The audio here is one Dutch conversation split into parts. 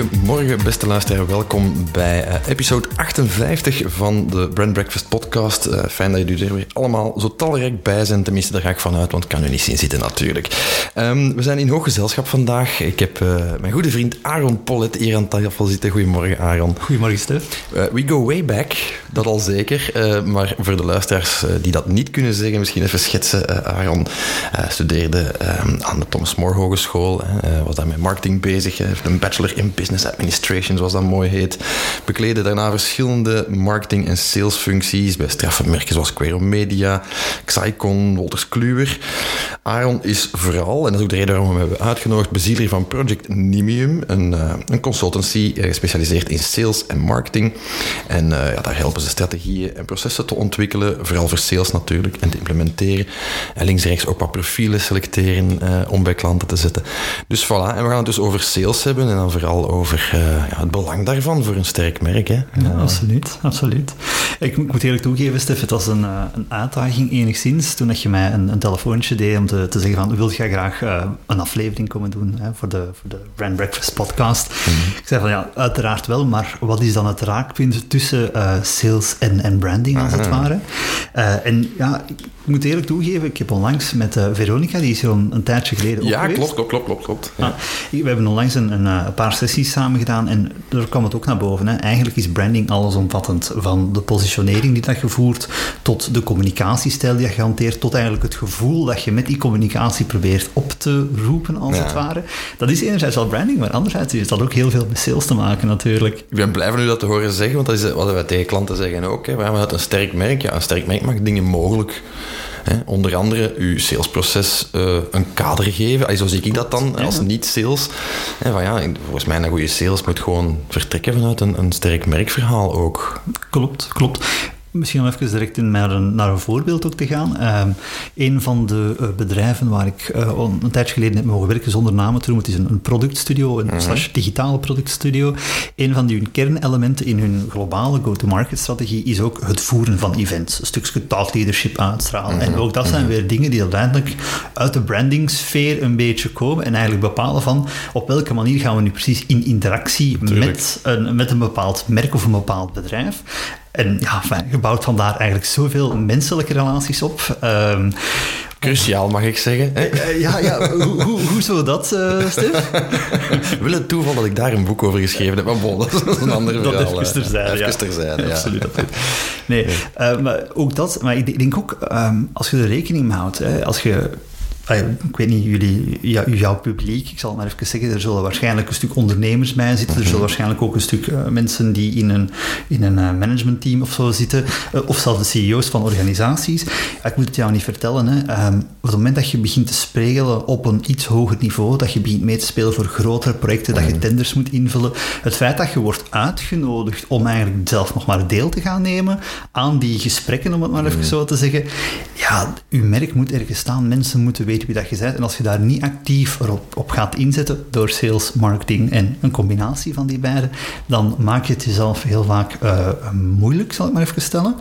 Goedemorgen, beste luisteraar. Welkom bij uh, episode 58 van de Brand Breakfast podcast. Uh, fijn dat jullie er weer allemaal zo talrijk bij zijn. Tenminste, daar ga ik vanuit, want ik kan u niet zien zitten natuurlijk. Um, we zijn in hoog gezelschap vandaag. Ik heb uh, mijn goede vriend Aaron Pollet hier aan tafel zitten. Goedemorgen, Aaron. Goedemorgen, Stef. we go way back, dat al zeker. maar voor de luisteraars die dat niet kunnen zeggen, misschien even schetsen. Aaron studeerde um, aan de Thomas More Hogeschool. was daar met marketing bezig. heeft een bachelor in Business Administration, zoals dat mooi heet. Bekleden daarna verschillende marketing- en salesfuncties bij straffe merken zoals Quero Media, Xicon, Wolters Kluwer. Aaron is vooral, en dat is ook de reden waarom we hem hebben uitgenodigd, bezieler van Project Nimium, een, uh, een consultancy uh, gespecialiseerd in sales en marketing. En uh, ja, daar helpen ze strategieën en processen te ontwikkelen, vooral voor sales natuurlijk, en te implementeren. En links-rechts ook wat profielen selecteren om bij klanten te zetten. Dus voilà, en we gaan het dus over sales hebben en dan vooral over ja, het belang daarvan voor een sterk merk. Hè? Ja, absoluut, absoluut. Ik, ik, moet eerlijk toegeven, Stef, het was een, een uitdaging enigszins toen dat je mij een, een telefoontje deed om te, te zeggen van, wil je graag uh, een aflevering komen doen hè, voor, de, voor de Brand Breakfast podcast? Mm -hmm. Ik zei van, ja, uiteraard wel, maar wat is dan het raakpunt tussen sales en, en branding, als het ware? en ja, ik moet eerlijk toegeven, ik heb onlangs met Veronica, die is hier een, een tijdje geleden Ja, geweest. klopt, klopt, klopt, klopt. klopt. Ja. Ah, we hebben onlangs een, een, een paar sessies samen gedaan en daar kwam het ook naar boven. Hè. Eigenlijk is branding allesomvattend. Van de positionering die dat je voert, tot de communicatiestijl die je hanteert, tot eigenlijk het gevoel dat je met die communicatie probeert op te roepen, als ja. het ware. Dat is enerzijds wel branding, maar anderzijds is dat ook heel veel met sales te maken natuurlijk. Ik ben blij van u dat te horen zeggen, want dat is wat wij tegen klanten zeggen ook. Hè. We hebben een sterk merk. Ja, een sterk merk maakt dingen mogelijk. Hè, onder andere uw salesproces uh, een kader geven. Allee, zo zie ik dat dan als niet-sales. Van ja, volgens mij een goede sales moet gewoon vertrekken vanuit een, een sterk merkverhaal ook. Klopt, klopt. Misschien om even direct in naar, een, naar een voorbeeld ook te gaan. Uh, een van de uh, bedrijven waar ik uh, een tijdje geleden heb mogen werken, zonder namen te noemen, het is een, een productstudio, een mm -hmm. slash digitale productstudio. Een van hun kernelementen in hun globale go-to-market strategie is ook het voeren van events. Een stukje thought leadership uitstralen. Mm -hmm. En ook dat zijn weer dingen die uiteindelijk uit de brandingsfeer een beetje komen en eigenlijk bepalen van op welke manier gaan we nu precies in interactie met een, met een bepaald merk of een bepaald bedrijf. En ja, je bouwt vandaar eigenlijk zoveel menselijke relaties op. Um, Cruciaal, mag ik zeggen. Uh, ja, ja. hoe, hoe, dat, uh, Stef? Wil het toeval dat ik daar een boek over geschreven heb? Maar bon, dat is een ander verhaal. Dat even terzijde, even ja. terzijde, ja. Absoluut. Nee, uh, maar ook dat... Maar ik denk ook, um, als je er rekening mee houdt, hè, als je ik weet niet, jullie, jouw publiek, ik zal het maar even zeggen, er zullen waarschijnlijk een stuk ondernemers bij zitten, er zullen waarschijnlijk ook een stuk uh, mensen die in een, in een uh, managementteam of zo zitten, uh, of zelfs de CEO's van organisaties. ik moet het jou niet vertellen, hè. Um, op het moment dat je begint te spelen op een iets hoger niveau, dat je begint mee te spelen voor grotere projecten, dat je tenders moet invullen, het feit dat je wordt uitgenodigd om eigenlijk zelf nog maar deel te gaan nemen aan die gesprekken, om het maar even zo te zeggen, ja, uw merk moet ergens staan, mensen moeten weten wie dat je bent. En als je daar niet actief op, op gaat inzetten door sales, marketing en een combinatie van die beide, dan maak je het jezelf heel vaak uh, moeilijk, zal ik maar even stellen.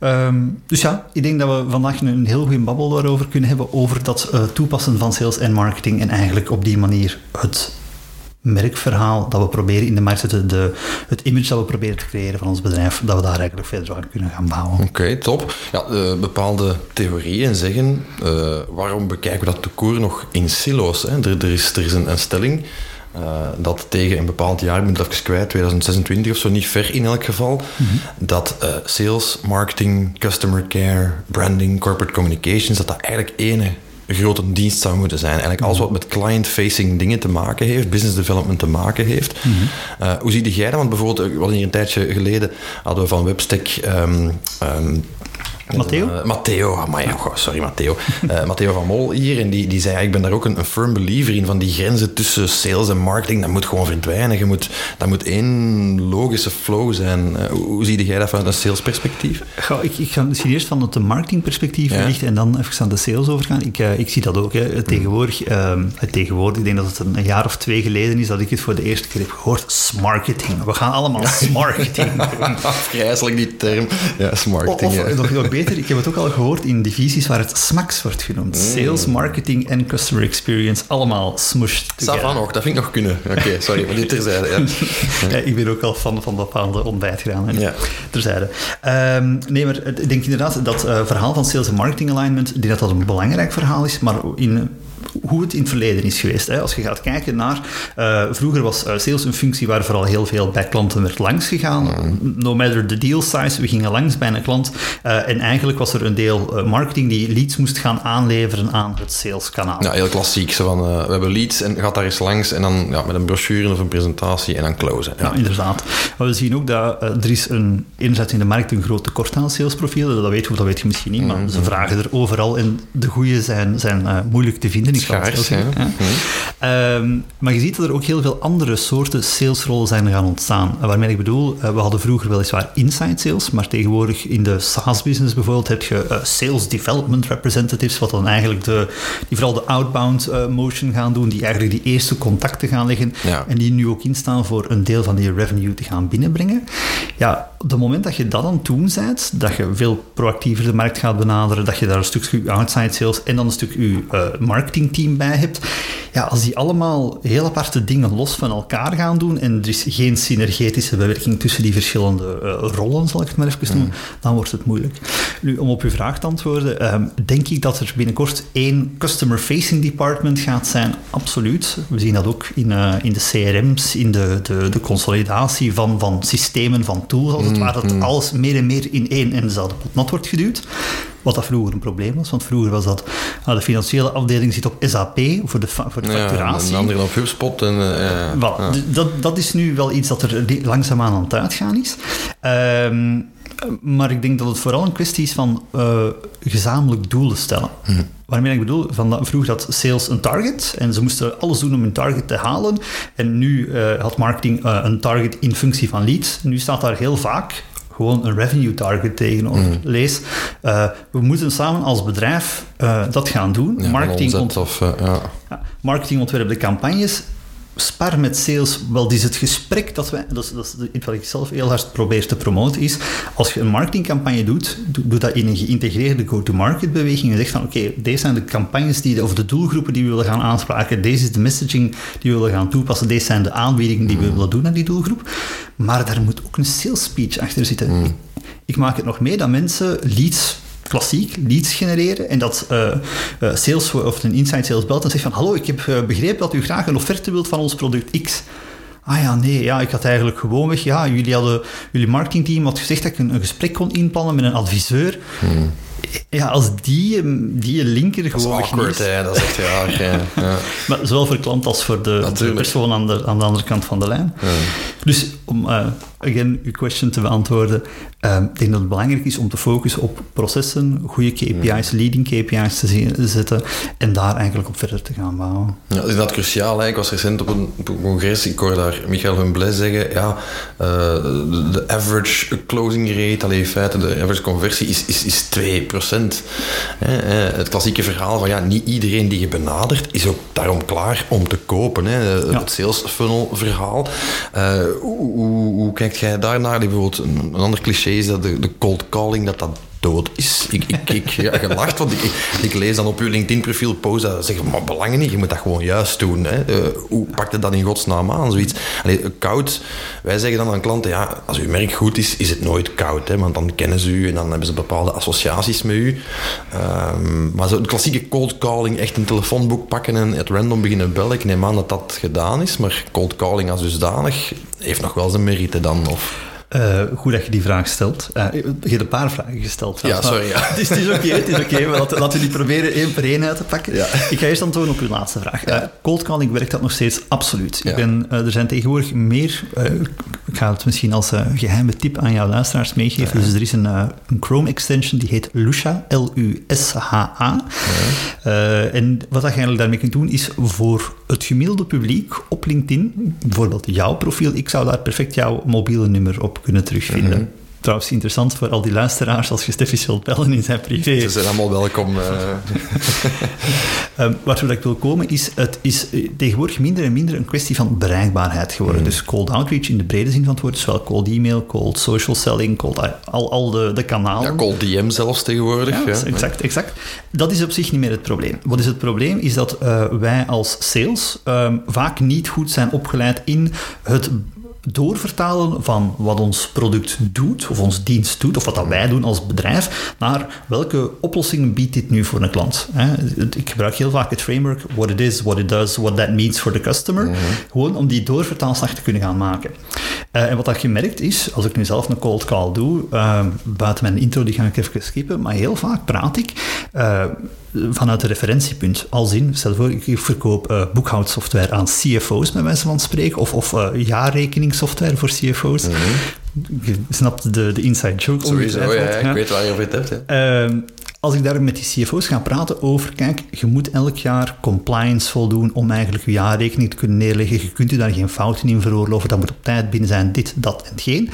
Ja. Um, dus ja, ik denk dat we vandaag een heel goede babbel daarover kunnen hebben, over dat uh, toepassen van sales en marketing en eigenlijk op die manier het merkverhaal dat we proberen in de markt te zetten, de, het image dat we proberen te creëren van ons bedrijf, dat we daar eigenlijk verder aan kunnen gaan bouwen. Oké, okay, top. Ja, uh, bepaalde theorieën zeggen, uh, waarom bekijken we dat tekoer nog in silo's? Hè? Er, er, is, er is een, een stelling uh, dat tegen een bepaald jaar, ik ben het even kwijt, 2026 of zo, niet ver in elk geval, mm -hmm. dat sales, marketing, customer care, branding, corporate communications, dat dat eigenlijk ene grote dienst zou moeten zijn. Eigenlijk alles wat met client-facing dingen te maken heeft, business development te maken heeft. Mm-hmm. Uh, hoe zie jij dat? Want bijvoorbeeld, we hadden hier een tijdje geleden, hadden we van Webstack um, um, Matteo? Uh, Matteo, amai, oh, sorry Matteo. Uh, Matteo van Mol hier, en die, die zei, ik ben daar ook een, een, firm believer in, van die grenzen tussen sales en marketing, dat moet gewoon verdwijnen. Je moet, dat moet één logische flow zijn. Uh, hoe zie jij dat vanuit een salesperspectief? Goh, ik, ik ga misschien eerst van het marketingperspectief ja. lichten en dan even aan de sales overgaan. Ik, ik zie dat ook. Hè. Tegenwoordig, mm. tegenwoordig, ik denk dat het een jaar of twee geleden is dat ik het voor de eerste keer heb gehoord. Smarketing. We gaan allemaal smarketing doen. Afgrijzelijk die term. Ja, smarketing. Of, of, beter, ik heb het ook al gehoord in divisies waar het SMAX wordt genoemd. Mm. Sales, marketing en customer experience. Allemaal smushed together. nog, dat vind ik nog kunnen. Oké, sorry, maar dit terzijde. Ja. ja, ik ben ook al fan van bepaalde ontbijt gedaan. Hè. Ja. Terzijde. Um, nee, maar ik denk inderdaad dat uh, verhaal van sales en marketing alignment, denk dat dat een belangrijk verhaal is, maar in hoe het in het verleden is geweest. Hè. Als je gaat kijken naar... Uh, vroeger was uh, sales een functie waar vooral heel veel bij klanten werd langs gegaan. No matter the deal size, we gingen langs bij een klant. Uh, en eigenlijk was er een deel marketing die leads moest gaan aanleveren aan het saleskanaal. Ja, heel klassiek. Zo van, we hebben leads en gaat daar eens langs en dan ja, met een brochure of een presentatie en dan closen. Ja, ja inderdaad. Maar we zien ook dat er is een, enerzijds in de markt een groot tekort aan salesprofielen. Dat weet je, dat weet je misschien niet, maar mm-hmm. ze vragen er overal en de goede zijn, zijn moeilijk te vinden. Schaars, ja. ja. Um, maar je ziet dat er ook heel veel andere soorten salesrollen zijn gaan ontstaan. Waarmee ik bedoel, uh, we hadden vroeger weliswaar inside sales, maar tegenwoordig in de SaaS-business bijvoorbeeld heb je uh, sales development representatives, wat dan eigenlijk de, die vooral de outbound uh, motion gaan doen, die eigenlijk die eerste contacten gaan leggen ja. en die nu ook instaan voor een deel van die revenue te gaan binnenbrengen. Ja, op het moment dat je dat aan het doen bent, dat je veel proactiever de markt gaat benaderen, dat je daar een stukje outside sales en dan een stuk je marketingteam bij hebt, ja, als die allemaal heel aparte dingen los van elkaar gaan doen en er is geen synergetische bewerking tussen die verschillende uh, rollen, zal ik het maar even noemen, mm. dan wordt het moeilijk. Nu, om op uw vraag te antwoorden, um, denk ik dat er binnenkort één customer-facing department gaat zijn? Absoluut. We zien dat ook in, uh, in de CRM's, in de, de, de consolidatie van, van systemen, van tools, als het ware, dat alles meer en meer in één en dezelfde pot nat wordt geduwd. Wat dat vroeger een probleem was, want vroeger was dat uh, de financiële afdeling zit op SAP voor de, voor de facturatie. Ja, een andere op HubSpot. En, uh, ja. dat, dat is nu wel iets dat er langzaamaan aan het uitgaan is. Um, maar ik denk dat het vooral een kwestie is van uh, gezamenlijk doelen stellen. Hm. Waarmee ik bedoel, van vroeger had sales een target en ze moesten alles doen om hun target te halen. En nu uh, had marketing uh, een target in functie van leads. Nu staat daar heel vaak gewoon een revenue target tegenover. Mm. Lees, uh, we moeten samen als bedrijf uh, dat gaan doen. Ja, marketing, ont of, uh, ja. Marketing de campagnes spar met sales, wel, is het gesprek dat wij, dat is, dat is wat ik zelf heel hard probeer te promoten, is als je een marketingcampagne doet, doe, doe dat in een geïntegreerde go-to-market beweging en zeg van oké, okay, deze zijn de campagnes die, of de doelgroepen die we willen gaan aanspraken, deze is de messaging die we willen gaan toepassen, deze zijn de aanbiedingen die we mm. willen doen aan die doelgroep, maar daar moet ook een sales speech achter zitten. Mm. Ik maak het nog mee dat mensen leads klassiek leads genereren en dat uh, uh, sales of een inside sales belt en zegt van hallo, ik heb uh, begrepen dat u graag een offerte wilt van ons product X. Ah ja, nee, ja, ik had eigenlijk gewoon weg. Ja, jullie hadden, jullie marketingteam had gezegd dat ik een, een gesprek kon inplannen met een adviseur. Hmm ja, als die, die linker gewoon dat is awkward, hè, dat is echt ja. Maar zowel voor de klant als voor de, de persoon aan de, aan de andere kant van de lijn. Ja. Dus om, uh, again, uw question te beantwoorden, uh, ik denk dat het belangrijk is om te focussen op processen, goede KPI's, leading KPI's te zetten en daar eigenlijk op verder te gaan bouwen. Ja, dat is dat cruciaal. Hè. Ik was recent op een, op een congres, ik hoorde daar Michael Humble zeggen, ja, uh, de, average closing rate, alleen in feite, de average conversie is, is, is 2%. Het klassieke verhaal van ja, niet iedereen die je benadert is ook daarom klaar om te kopen. Hè. Het sales funnel verhaal. Uh, hoe, hoe, hoe kijkt jij daarnaar? Bijvoorbeeld een, een ander cliché is dat de, de cold calling, dat dat dood is. Ik, ik, ik ja, gelacht, want ik, ik, lees dan op uw LinkedIn-profiel posts dat zeggen, maar belangen niet, je moet dat gewoon juist doen. Hè. Uh, hoe pakt het dat in godsnaam aan, zoiets? Koud, wij zeggen dan aan klanten, ja, als uw merk goed is, is het nooit koud, hè, want dan kennen ze u en dan hebben ze bepaalde associaties met u. Um, maar zo de klassieke cold calling, echt een telefoonboek pakken en het random beginnen bellen, ik neem aan dat dat gedaan is, maar cold calling als dusdanig heeft nog wel zijn merite dan, of... Uh, goed dat je die vraag stelt. Uh, je hebt een paar vragen gesteld. Ja, sorry. Ja. het is, oké, het is oké. Okay, laten, laten we die proberen één per één uit te pakken. Ja. Ik ga eerst antwoorden op uw laatste vraag. Ja. Uh, cold calling werkt dat nog steeds absoluut. Ik ben, er zijn tegenwoordig meer ik ga het misschien als geheime tip aan jouw luisteraars meegeven. Dus er is een, een Chrome extension die heet Lusha, L-U-S-H-A. En wat je eigenlijk daarmee kunt doen, is voor het gemiddelde publiek op LinkedIn, bijvoorbeeld jouw profiel, ik zou daar perfect jouw mobiele nummer op kunnen terugvinden. Mhm. Trouwens, interessant voor al die luisteraars als je Steffi wilt bellen in zijn privé. Ze zijn allemaal welkom. Uh. um, ik wil komen is, het is uh, tegenwoordig minder en minder een kwestie van bereikbaarheid geworden. Mm. Dus cold outreach in de brede zin van het woord, zowel cold e-mail, cold social selling, cold, al, al de, de kanalen. Ja, cold DM zelfs tegenwoordig. Ja, ja. exact, exact. Dat is op zich niet meer het probleem. Wat is het probleem? Is dat uh, wij als sales um, vaak niet goed zijn opgeleid in het doorvertalen van wat ons product doet, of ons dienst doet, of wat dat wij doen als bedrijf, naar welke oplossingen biedt dit nu voor een klant. Ik gebruik heel vaak het framework what it is, what it does, what that means for the customer, Mhm. gewoon om die doorvertaalslag te kunnen gaan maken. Uh, en wat dat gemerkt is, als ik nu zelf een cold call doe, uh, buiten mijn intro, die ga ik even skippen, maar heel vaak praat ik uh, vanuit een referentiepunt. Als in, stel voor, ik verkoop uh, boekhoudsoftware aan CFO's, met mensen van spreken, of, of uh, jaarrekeningssoftware voor CFO's. Mhm. Je snapt de, de inside joke. Sowieso, ja, ja, ik weet waar je over het hebt. Uh, als ik daar met die CFO's ga praten over, kijk, je moet elk jaar compliance voldoen om eigenlijk je jaarrekening te kunnen neerleggen. Je kunt je daar geen fouten in veroorloven, dat moet op tijd binnen zijn, dit, dat en geen.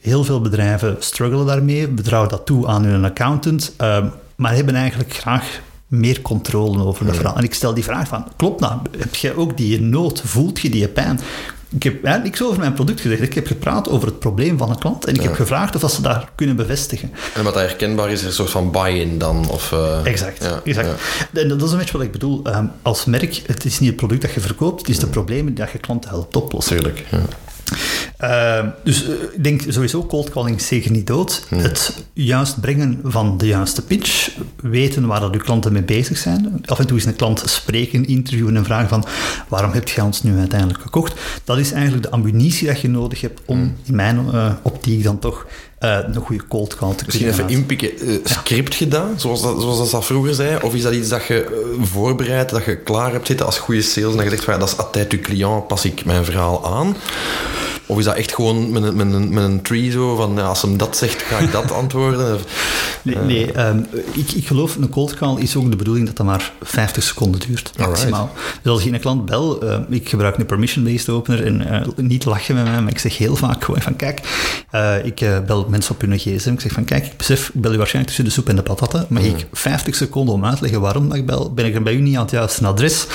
Heel veel bedrijven struggelen daarmee, betrouwen dat toe aan hun accountant, uh, maar hebben eigenlijk graag meer controle over de Ja. verhaal. En ik stel die vraag van, klopt nou, heb je ook die nood, voelt je die pijn? Ik heb eigenlijk niks over mijn product gezegd. Ik heb gepraat over het probleem van een klant en ik Ja. heb gevraagd of ze dat kunnen bevestigen. En wat herkenbaar is, is een soort van buy-in dan? Of, uh, Exact. Ja, exact. ja. En dat is een beetje wat ik bedoel. Um, als merk, het is niet het product dat je verkoopt, het is de problemen die je klanten helpt oplossen. Tuurlijk, ja. Uh, dus uh, ik denk sowieso cold calling is zeker niet dood. Hmm. Het juist brengen van de juiste pitch, weten waar dat uw klanten mee bezig zijn. Af en toe is een klant spreken, interviewen en vragen van waarom heb je ons nu uiteindelijk gekocht? Dat is eigenlijk de ammunitie dat je nodig hebt om Hmm. in mijn uh, optiek dan toch uh, een goede cold call te Misschien even inpikken. Uh, script gedaan, zoals dat, zoals dat vroeger zei? Of is dat iets dat je uh, voorbereidt, dat je klaar hebt zitten als goede sales en dat je zegt van ja, dat is altijd uw client, pas ik mijn verhaal aan? Of is dat echt gewoon met een, met een, met een tree zo van ja, als hem dat zegt, ga ik dat antwoorden? Nee, nee um, ik, ik geloof een cold call is ook de bedoeling dat dat maar 50 seconden duurt, maximaal. Alright. Dus als je een klant bel, uh, ik gebruik een permission-based opener en uh, niet lachen met mij, maar ik zeg heel vaak gewoon van kijk, uh, ik bel mensen op hun gsm, ik zeg van kijk, ik besef, ik bel u waarschijnlijk tussen de soep en de patatten, maar mm. ik 50 seconden om uit te leggen waarom dat ik bel, ben ik er bij u niet aan het juiste adres,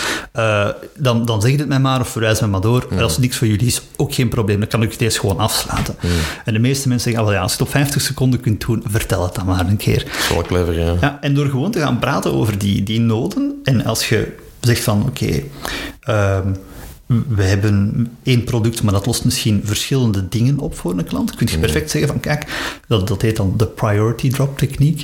dan, dan zeg je het mij maar of verwijs me maar door. Mm. En als het niks voor jullie is, ook geen probleem, dan kan ik het eerst gewoon afsluiten. Mm. En de meeste mensen zeggen, ah, ja, als je het op 50 seconden kunt doen, vertel het dan maar een keer. Dat is wel clever, ja. ja. En door gewoon te gaan praten over die, die noden, en als je zegt van, oké, okay, um, we hebben één product, maar dat lost misschien verschillende dingen op voor een klant. Kun je perfect zeggen van, kijk, dat, dat heet dan de priority drop techniek.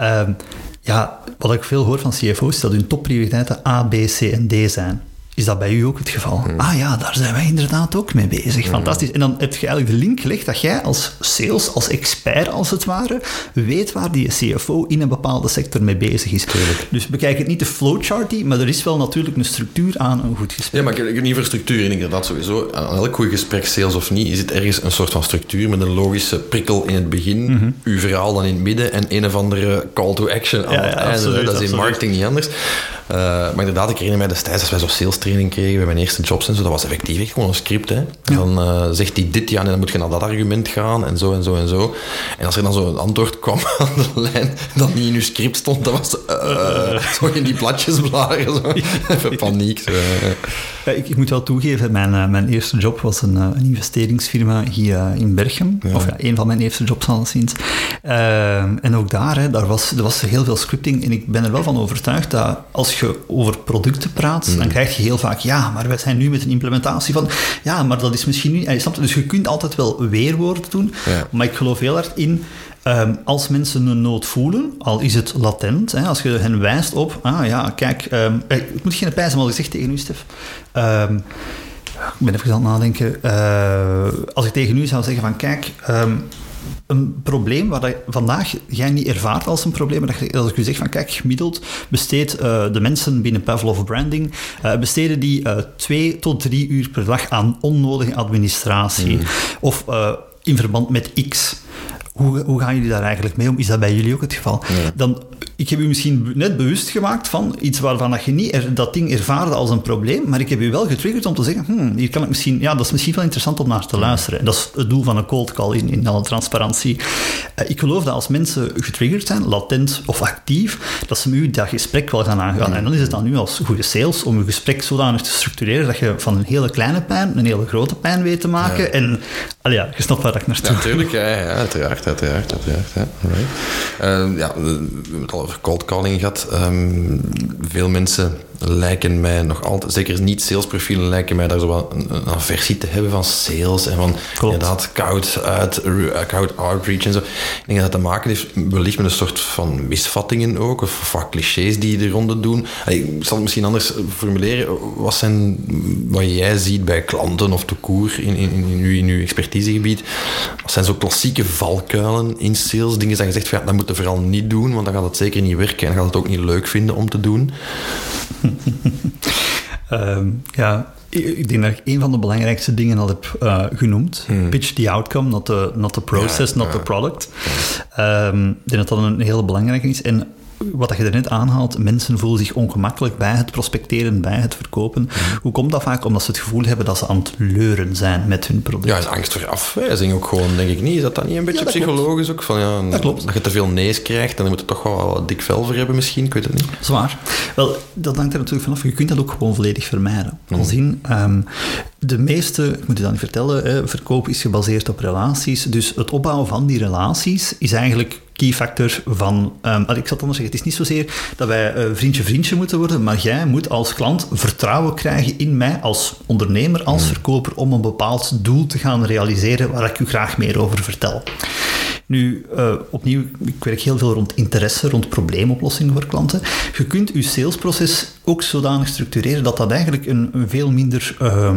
Um, ja, wat ik veel hoor van CFO's is dat hun topprioriteiten A, B, C en D zijn. Is dat bij u ook het geval? Mm. Ah ja, daar zijn wij inderdaad ook mee bezig. Mm. Fantastisch. En dan heb je eigenlijk de link gelegd dat jij als sales, als expert als het ware, weet waar die CFO in een bepaalde sector mee bezig is. Tuurlijk. Dus bekijk het niet de flowchart, maar er is wel natuurlijk een structuur aan een goed gesprek. Ja, maar ik heb niet voor structuur in inderdaad sowieso. Aan elk goed gesprek, sales of niet, is het ergens een soort van structuur met een logische prikkel in het begin, mm -hmm. uw verhaal dan in het midden en een of andere call to action aan ja, het einde. absoluut, dat is in absoluut. marketing niet anders. Uh, maar inderdaad, ik herinner mij destijds als wij zo sales training kregen bij mijn eerste jobs en zo, dat was effectief echt gewoon een script. Hè. Ja. Van, uh, zegt hij dit ja, en dan moet je naar dat argument gaan en zo en zo en zo. En als er dan zo'n antwoord kwam aan de lijn dat niet in uw script stond, dat was uh, zo in die platjes blaren. Zo. Even paniek. Zo. Ja, ik, ik, moet wel toegeven, mijn, mijn eerste job was een, een investeringsfirma hier in Berchem. Ja. Of ja, een van mijn eerste jobs alleszins. en ook daar, hè, daar was, er was heel veel scripting en ik ben er wel van overtuigd dat als je over producten praat, mm. dan krijg je heel vaak, ja, maar we zijn nu met een implementatie van, ja, maar dat is misschien niet, je snapt, dus je kunt altijd wel weerwoorden doen, ja. maar ik geloof heel hard in, um, als mensen een nood voelen, al is het latent, hè, als je hen wijst op, ah ja, kijk, um, ik moet geen pijs hebben, al gezegd tegen u, Stef, um, ik ben even aan het nadenken, uh, als ik tegen u zou zeggen van, kijk, een probleem waar je vandaag jij niet ervaart als een probleem, maar dat je, als ik u zeg van kijk, gemiddeld besteedt uh, de mensen binnen Pavlov Branding, uh, besteden die uh, twee tot drie uur per dag aan onnodige administratie. Mm. Of in verband met X. Hoe, hoe gaan jullie daar eigenlijk mee om? Is dat bij jullie ook het geval? Ja. Dan ik heb u misschien net bewust gemaakt van iets waarvan dat je niet er, dat ding ervaarde als een probleem, maar ik heb u wel getriggerd om te zeggen, hmm, hier kan ik misschien, ja, dat is misschien wel interessant om naar te luisteren. En dat is het doel van een cold call in, in alle transparantie. Uh, ik geloof dat als mensen getriggerd zijn, latent of actief, dat ze met u dat gesprek wel gaan aangaan. En dan is het dan nu als goede sales om uw gesprek zodanig te structureren dat je van een hele kleine pijn een hele grote pijn weet te maken. Ja. En allee, ja, je snapt waar ik naartoe ja, Natuurlijk, ja, ja, uiteraard, uiteraard, uiteraard. Ja, uh, ja we hebben al over cold calling gehad. Um, veel mensen lijken mij nog altijd, zeker niet salesprofielen, lijken mij daar zo wel een, een aversie te hebben van sales en van Klopt. inderdaad koud, uit, koud outreach en zo. Ik denk dat dat te maken heeft wellicht met een soort van misvattingen ook, of vaak clichés die de ronde doen. Ik zal het misschien anders formuleren. Wat zijn wat jij ziet bij klanten of de koer in, in, in, uw, in uw expertisegebied? Wat zijn zo klassieke valkuilen in sales? Dingen dat je zegt, van, ja, dat moet je vooral niet doen, want dan gaat het zeker niet werken en dan gaat het ook niet leuk vinden om te doen. Um, ja, ik denk dat ik een van de belangrijkste dingen al heb uh, genoemd. Hmm. Pitch the outcome, not the, not the process, ja, not ja. the product. Um, ik denk dat dat een hele belangrijke is. En wat je er net aanhaalt, mensen voelen zich ongemakkelijk bij het prospecteren, bij het verkopen. Mm. Hoe komt dat vaak? Omdat ze het gevoel hebben dat ze aan het leuren zijn met hun product. Ja, is angst voor afwijzing ook gewoon, denk ik niet. Is dat dan niet een beetje ja, psychologisch ook? Van, ja, dat klopt. Dat je te veel nee's krijgt, dan moet je toch wel wat dik vel voor hebben misschien, ik weet het niet. Zwaar. Wel, dat hangt er natuurlijk vanaf. Je kunt dat ook gewoon volledig vermijden. Mm. Um, de meeste, ik moet je dan niet vertellen, hè, verkoop is gebaseerd op relaties. Dus het opbouwen van die relaties is eigenlijk key factor van... Um, ik zal het anders zeggen, het is niet zozeer dat wij uh, vriendje-vriendje moeten worden, maar jij moet als klant vertrouwen krijgen in mij als ondernemer, als hmm. verkoper, om een bepaald doel te gaan realiseren waar ik u graag meer over vertel. Nu, uh, opnieuw, ik werk heel veel rond interesse, rond probleemoplossingen voor klanten. Je kunt je salesproces ook zodanig structureren dat dat eigenlijk een, een veel minder... Uh,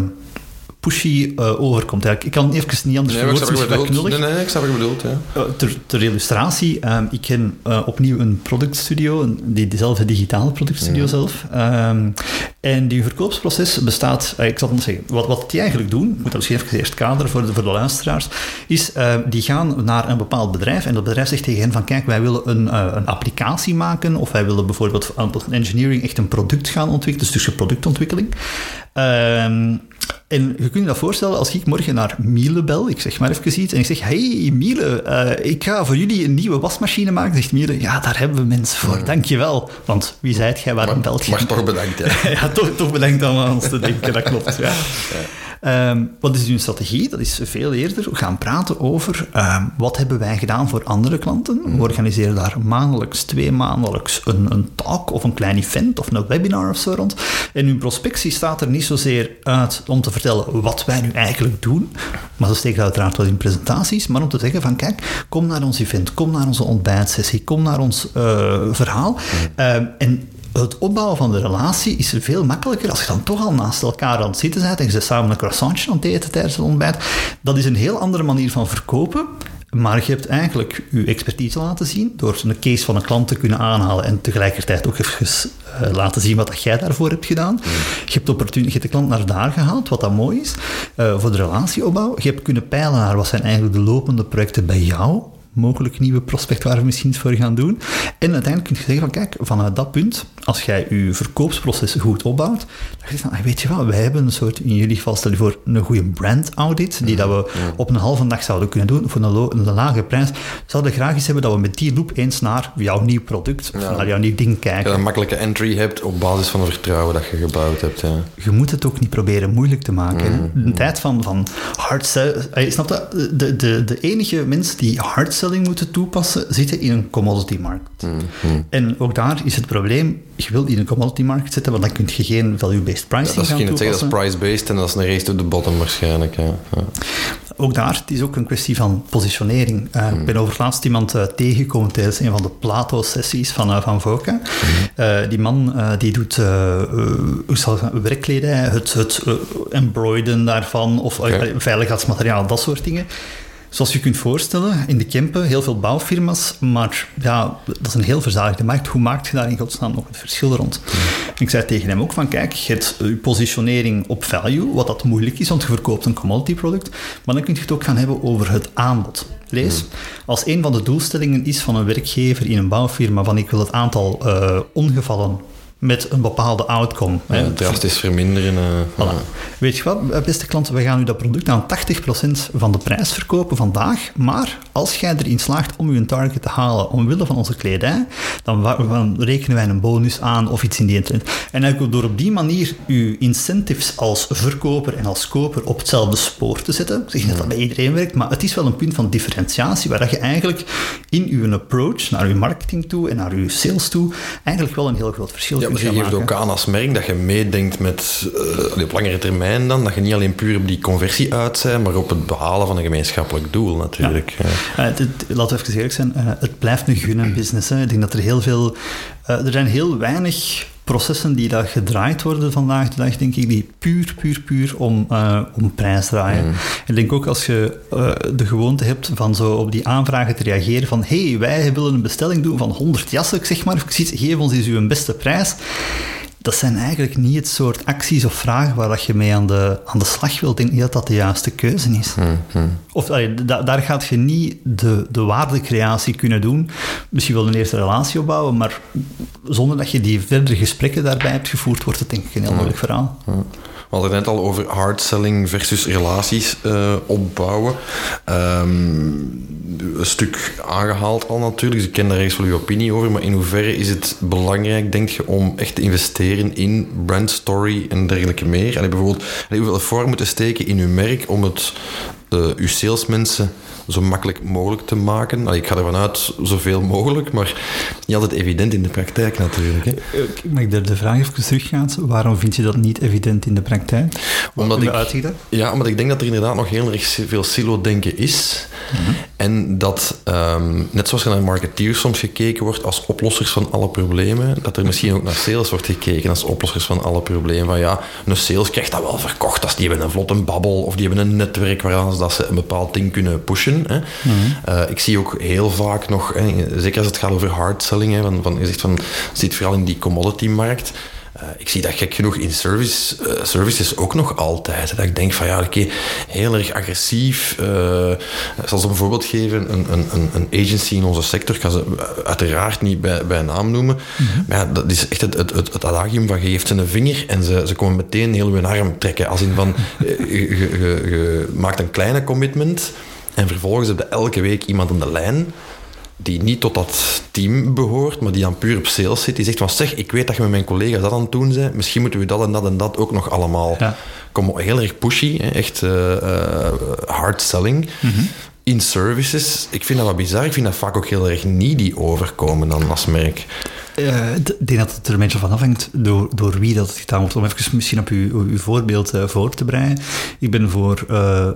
pushy uh, overkomt. Eigenlijk. Ik kan even niet anders nee, verwoorden. Nee, nee, ik snap wat je bedoelt. Ja. Uh, ter, ter, illustratie, um, ik ken uh, opnieuw een productstudio, een, die, dezelfde digitale productstudio ja. zelf. Um, en die verkoopsproces bestaat, ik zal het zeggen, wat, wat die eigenlijk doen, ik moet dat misschien even eerst kaderen voor de, voor de luisteraars, is die gaan naar een bepaald bedrijf en dat bedrijf zegt tegen hen van kijk, wij willen een, een applicatie maken of wij willen bijvoorbeeld aan engineering echt een product gaan ontwikkelen, dus tussen productontwikkeling. Um, en je kunt je dat voorstellen als ik morgen naar Miele bel, ik zeg maar even iets, en ik zeg, hey Miele, uh, ik ga voor jullie een nieuwe wasmachine maken. Zegt Miele, ja, daar hebben we mensen voor, dankjewel. Want wie zijt jij, waarom belt je? Maar toch bedankt, ja. ja, toch, toch bedankt om aan ons te denken, dat klopt, ja. ja. Um, wat is uw strategie? Dat is veel eerder gaan praten over um, wat hebben wij gedaan voor andere klanten. We organiseren daar maandelijks, twee maandelijks een, een talk of een klein event of een webinar of zo rond. En uw prospectie staat er niet zozeer uit om te vertellen wat wij nu eigenlijk doen, maar ze steken uiteraard wel in presentaties, maar om te zeggen van kijk, kom naar ons event, kom naar onze ontbijtsessie, kom naar ons uh, verhaal. Um, en het opbouwen van de relatie is veel makkelijker als je dan toch al naast elkaar aan het zitten bent en zit samen een croissantje aan het eten tijdens het ontbijt. Dat is een heel andere manier van verkopen. Maar je hebt eigenlijk je expertise laten zien door een case van een klant te kunnen aanhalen en tegelijkertijd ook even uh, laten zien wat jij daarvoor hebt gedaan. Je, hebt hebt de klant naar daar gehaald, wat dat mooi is, uh, voor de relatieopbouw. Je hebt kunnen peilen naar wat zijn eigenlijk de lopende projecten bij jou mogelijk nieuwe prospect waar we misschien iets voor gaan doen. En uiteindelijk kun je zeggen van kijk, vanuit dat punt, als jij je verkoopsproces goed opbouwt, dan je van, weet je wat, wij hebben een soort, in jullie geval stel je voor, een goede brand audit, die dat we op een halve dag zouden kunnen doen, voor een, een lage prijs. We zouden graag eens hebben dat we met die loop eens naar jouw nieuw product, of naar jouw nieuw ding kijken. Dat je een makkelijke entry hebt op basis van het vertrouwen dat je gebouwd hebt. Ja. Je moet het ook niet proberen moeilijk te maken. Mm. Een tijd van, van hard sell, eh, snap dat? De, de, de enige mensen die hard moeten toepassen, zitten in een commodity markt. Mm. En ook daar is het probleem, je wilt in een commodity market zitten, want dan kun je geen value-based pricing ja, dat gaan toepassen. Zeggen, dat is price-based en dat is een race to the bottom waarschijnlijk. Ja. Ja. Ook daar, het is ook een kwestie van positionering. Uh, mm. Ik ben over laatst iemand uh, tegengekomen tijdens een van de Plato-sessies van, uh, van Voca. Mm. die man die doet hoe zal het, het, het embroiden daarvan, of okay. veiligheidsmateriaal, dat soort dingen. Zoals je kunt voorstellen, in de Kempen heel veel bouwfirma's, maar ja, dat is een heel verzadigde markt. Hoe maak je daar in godsnaam nog het verschil rond? Ik zei tegen hem ook van, kijk, je hebt je positionering op value, wat dat moeilijk is, want je verkoopt een commodity product, maar dan kun je het ook gaan hebben over het aanbod. Lees, als een van de doelstellingen is van een werkgever in een bouwfirma van ik wil het aantal uh, ongevallen met een bepaalde outcome. Ja, drastisch verminderen. Uh, voilà. Weet je wat, eh, beste klanten, we gaan u dat product aan 80% van de prijs verkopen vandaag, maar als jij erin slaagt om uw target te halen omwille van onze kledij, dan, dan rekenen wij een bonus aan of iets in die internet. En eigenlijk door op die manier uw incentives als verkoper en als koper op hetzelfde spoor te zetten. Ik zeg niet dat dat bij iedereen werkt, maar het is wel een punt van differentiatie waar je eigenlijk in uw approach naar uw marketing toe en naar uw sales toe eigenlijk wel een heel groot verschil ja, je geeft ook aan als merk dat je meedenkt met uh, op langere termijn dan, dat je niet alleen puur op die conversie uit bent, maar op het behalen van een gemeenschappelijk doel natuurlijk. Ja. Uh, laten we even eerlijk zijn, uh, het blijft een gunnen business. Hè. Ik denk dat er heel veel, er zijn heel weinig processen die daar gedraaid worden vandaag de dag, denk ik, die puur, puur, puur om, uh, om prijs draaien. Mm. Ik denk ook als je uh, de gewoonte hebt van zo op die aanvragen te reageren van hé, hey, wij willen een bestelling doen van 100 jassen, zeg maar, geef ons eens uw beste prijs dat zijn eigenlijk niet het soort acties of vragen waar dat je mee aan de, aan de slag wilt. Ik denk niet dat dat de juiste keuze is. Hmm, hmm. Of allee, da, daar gaat je niet de, de waardecreatie kunnen doen. Misschien wel een eerste relatie opbouwen, maar zonder dat je die verdere gesprekken daarbij hebt gevoerd, wordt het denk ik een heel moeilijk verhaal. We hadden het net al over hard selling versus relaties uh, opbouwen. Um, een stuk aangehaald al natuurlijk, dus ik ken daar ergens wel uw opinie over, maar in hoeverre is het belangrijk, denk je, om echt te investeren in brand story en dergelijke meer? En bijvoorbeeld, hoeveel voor moeten steken in uw merk om het, uh, uw salesmensen zo makkelijk mogelijk te maken. ik ga ervan uit zoveel mogelijk, maar niet altijd evident in de praktijk natuurlijk. Hè. Eh, mag ik de, de vraag even teruggaan? Waarom vind je dat niet evident in de praktijk? omdat ik, Ja, omdat ik denk dat er inderdaad nog heel erg veel silo-denken is. Mhm. En dat, um, net zoals er naar marketeers soms gekeken wordt als oplossers van alle problemen, dat er misschien ook naar sales wordt gekeken als oplossers van alle problemen. Van ja, een sales krijgt dat wel verkocht als die hebben een vlotte babbel of die hebben een netwerk waaraan ze, dat ze een bepaald ding kunnen pushen. Hè. Uh, ik zie ook heel vaak nog, hè, zeker als het gaat over hard selling, hè, van, van, je zegt van, zit vooral in die commodity-markt. Uh, ik zie dat gek genoeg in service, uh, services ook nog altijd. Dat ik denk van ja, oké, heel erg agressief. Uh, ik zal ze een voorbeeld geven. Een, een, een agency in onze sector, ik ga ze uiteraard niet bij, bij naam noemen. Mhm. Maar ja, dat is echt het, het, het, het adagium van je geeft ze een vinger en ze, ze komen meteen heel hun arm trekken. Als in van, je, je, je maakt een kleine commitment en vervolgens heb je elke week iemand aan de lijn die niet tot dat team behoort, maar die dan puur op sales zit, die zegt van zeg, ik weet dat je met mijn collega's dat aan het doen bent, misschien moeten we dat en dat en dat ook nog allemaal. Ja. Kom heel erg pushy, echt uh, hard selling. Mhm. In services, ik vind dat wat bizar. Ik vind dat vaak ook heel erg needy overkomen dan als merk. Uh, ik denk dat het er een beetje van afhangt door, door wie dat het gedaan wordt. Om even misschien op uw, uw voorbeeld uh, voor te breien. Ik ben voor uh,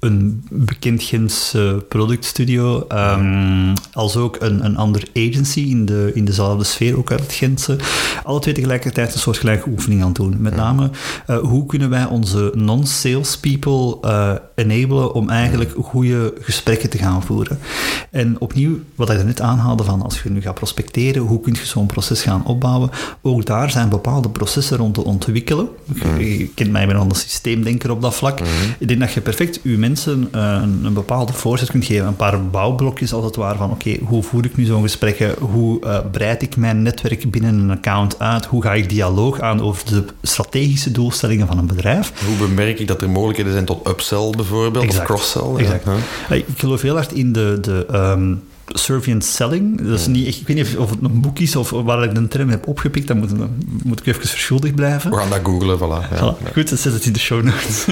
een bekend Gens productstudio, um, als ook een, een andere agency in, de, in dezelfde sfeer, ook uit het Gentse, alle twee tegelijkertijd een soort gelijke oefening aan het doen. Met name, hoe kunnen wij onze non-sales people enablen om eigenlijk goede gesprekken te gaan voeren. En opnieuw, wat ik net aanhaalde van als je nu gaat prospecteren, hoe kun je zo'n proces gaan opbouwen. Ook daar zijn bepaalde processen rond te ontwikkelen. Mm. Je kent mij, ik ben een systeemdenker op dat vlak. Mm. Ik denk dat je perfect je mensen eh, een, een, bepaalde voorzet kunt geven. Een paar bouwblokjes als het ware van oké, hoe voer ik nu zo'n gesprek? Hoe uh, breid ik mijn netwerk binnen een account uit? Hoe ga ik dialoog aan over de strategische doelstellingen van een bedrijf? Hoe bemerk ik dat er mogelijkheden zijn tot upsell bijvoorbeeld, of cross-sell? Exact. Ja. Ik geloof heel hard in de, de um, Servient Selling. Dat is niet, ik weet niet of het een boek is of waar ik de term heb opgepikt. Dan moet, moet ik even verschuldigd blijven. We gaan dat googlen, voilà. Ja. Goed, dan zet het in de show notes.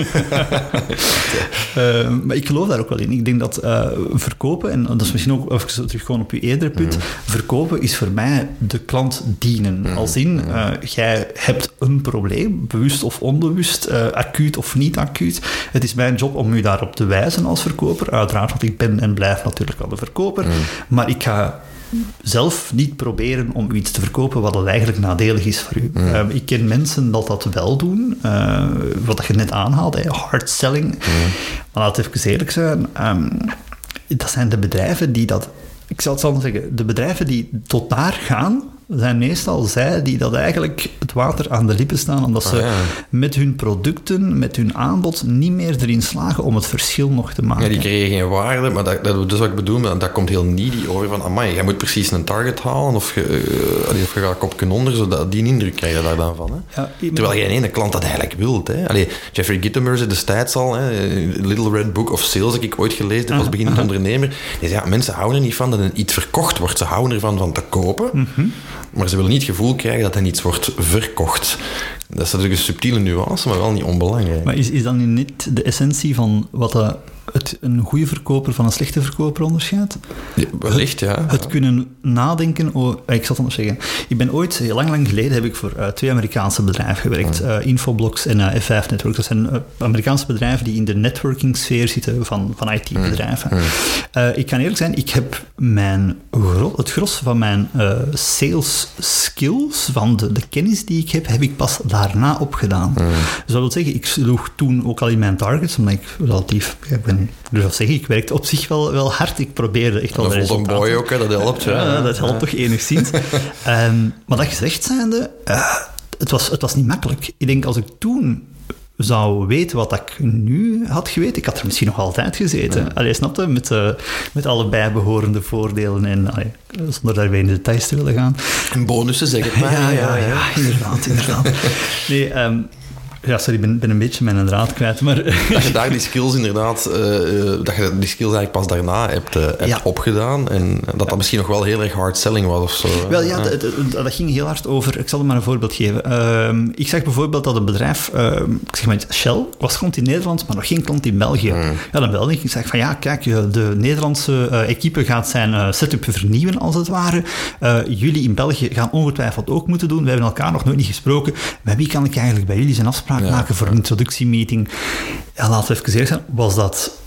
uh, maar ik geloof daar ook wel in. Ik denk dat uh, verkopen, en dat is misschien ook even terug gewoon op je eerdere punt, mm. verkopen is voor mij de klant dienen. Mm. Als in, uh, jij hebt een probleem, bewust of onbewust, acuut of niet acuut. Het is mijn job om u daarop te wijzen als verkoper. Uiteraard, want ik ben en blijf natuurlijk wel de verkoper. Mm. Maar ik ga zelf niet proberen om iets te verkopen wat eigenlijk nadelig is voor u. Ehm, ik ken mensen dat dat wel doen, uh, wat je net aanhaalde, hard selling. Maar laat het even eerlijk zijn. ehm, dat zijn de bedrijven die dat... Ik zal het zo zeggen. De bedrijven die tot daar gaan, zijn meestal zij die dat eigenlijk het water aan de lippen staan, omdat ze Ah, ja. met hun producten, met hun aanbod, niet meer erin slagen om het verschil nog te maken. Ja, die creëren geen waarde, maar dat, dat is wat ik bedoel, maar dat komt heel needy over van, amai, jij moet precies een target halen of je, eh, of je gaat kopje onder, zodat die een indruk krijgen daar dan van. Hè. Ja, ik- Terwijl geen ene klant dat eigenlijk wilt. Hè. Allee, Jeffrey Gitomer zei destijds al, hè, Little Red Book of Sales heb ik ooit gelezen, als beginnend ondernemer. Die zei, ja, mensen houden er niet van dat een iets verkocht wordt. Ze houden ervan van te kopen, Mhm. Maar ze willen niet het gevoel krijgen dat er iets wordt verkocht. Dat is natuurlijk een subtiele nuance, maar wel niet onbelangrijk. Maar is, is dat niet de essentie van wat dat het een goede verkoper van een slechte verkoper onderscheidt? Ja, wellicht, ja. Het kunnen nadenken over... Ik zal het anders zeggen. Ik ben ooit, heel lang, lang geleden, heb ik voor eh, twee Amerikaanse bedrijven gewerkt. eh, Infoblox en eh, F5 Networks. Dat zijn eh, Amerikaanse bedrijven die in de networking-sfeer zitten van, van IT-bedrijven. Eh, ik kan eerlijk zijn, ik heb mijn gro- het gros van mijn eh, sales skills, van de, de kennis die ik heb, heb ik pas daarna opgedaan. Dus dat wil zeggen, ik sloeg toen ook al in mijn targets, omdat ik relatief... ja, Ik ben, ik durf wel zeggen, ik werkte op zich wel, wel hard. Ik probeerde echt wel Dat een boy ook, hè, dat helpt. Ja, Ja, dat helpt toch enigszins. Ehm, maar dat gezegd zijnde, eh, het, was, het was niet makkelijk. Ik denk, als ik toen zou weten wat ik nu had geweten, ik had er misschien nog altijd gezeten. Allee, snapte? Met, eh, met alle bijbehorende voordelen en allee, zonder daarbij in de details te willen gaan. En bonussen, zeg het maar. Ja, ja, ja, inderdaad, inderdaad. Nee, ehm, ja, sorry, ik ben, ben een beetje mijn draad kwijt, maar... Dat je daar die skills inderdaad, eh, eh, dat je die skills eigenlijk pas daarna hebt, eh, hebt Ja. opgedaan. En dat dat misschien nog wel heel erg hard selling was of zo. Wel ja, dat, dat- dat ging heel hard over. Ik zal er maar een voorbeeld geven. Ehm, ik zag bijvoorbeeld dat een bedrijf, ehm, ik zeg maar Shell, was klant in Nederland, maar nog geen klant in België. Ja, dan belde ik. Ik zeg van ja, kijk, de Nederlandse equipe gaat zijn setup vernieuwen als het ware. Jullie in België gaan ongetwijfeld ook moeten doen. We hebben elkaar nog nooit niet gesproken. Met wie kan ik eigenlijk bij jullie zijn afspraak Ja. maken voor een introductiemeeting? Ja, laten we even eerlijk zijn. Was dat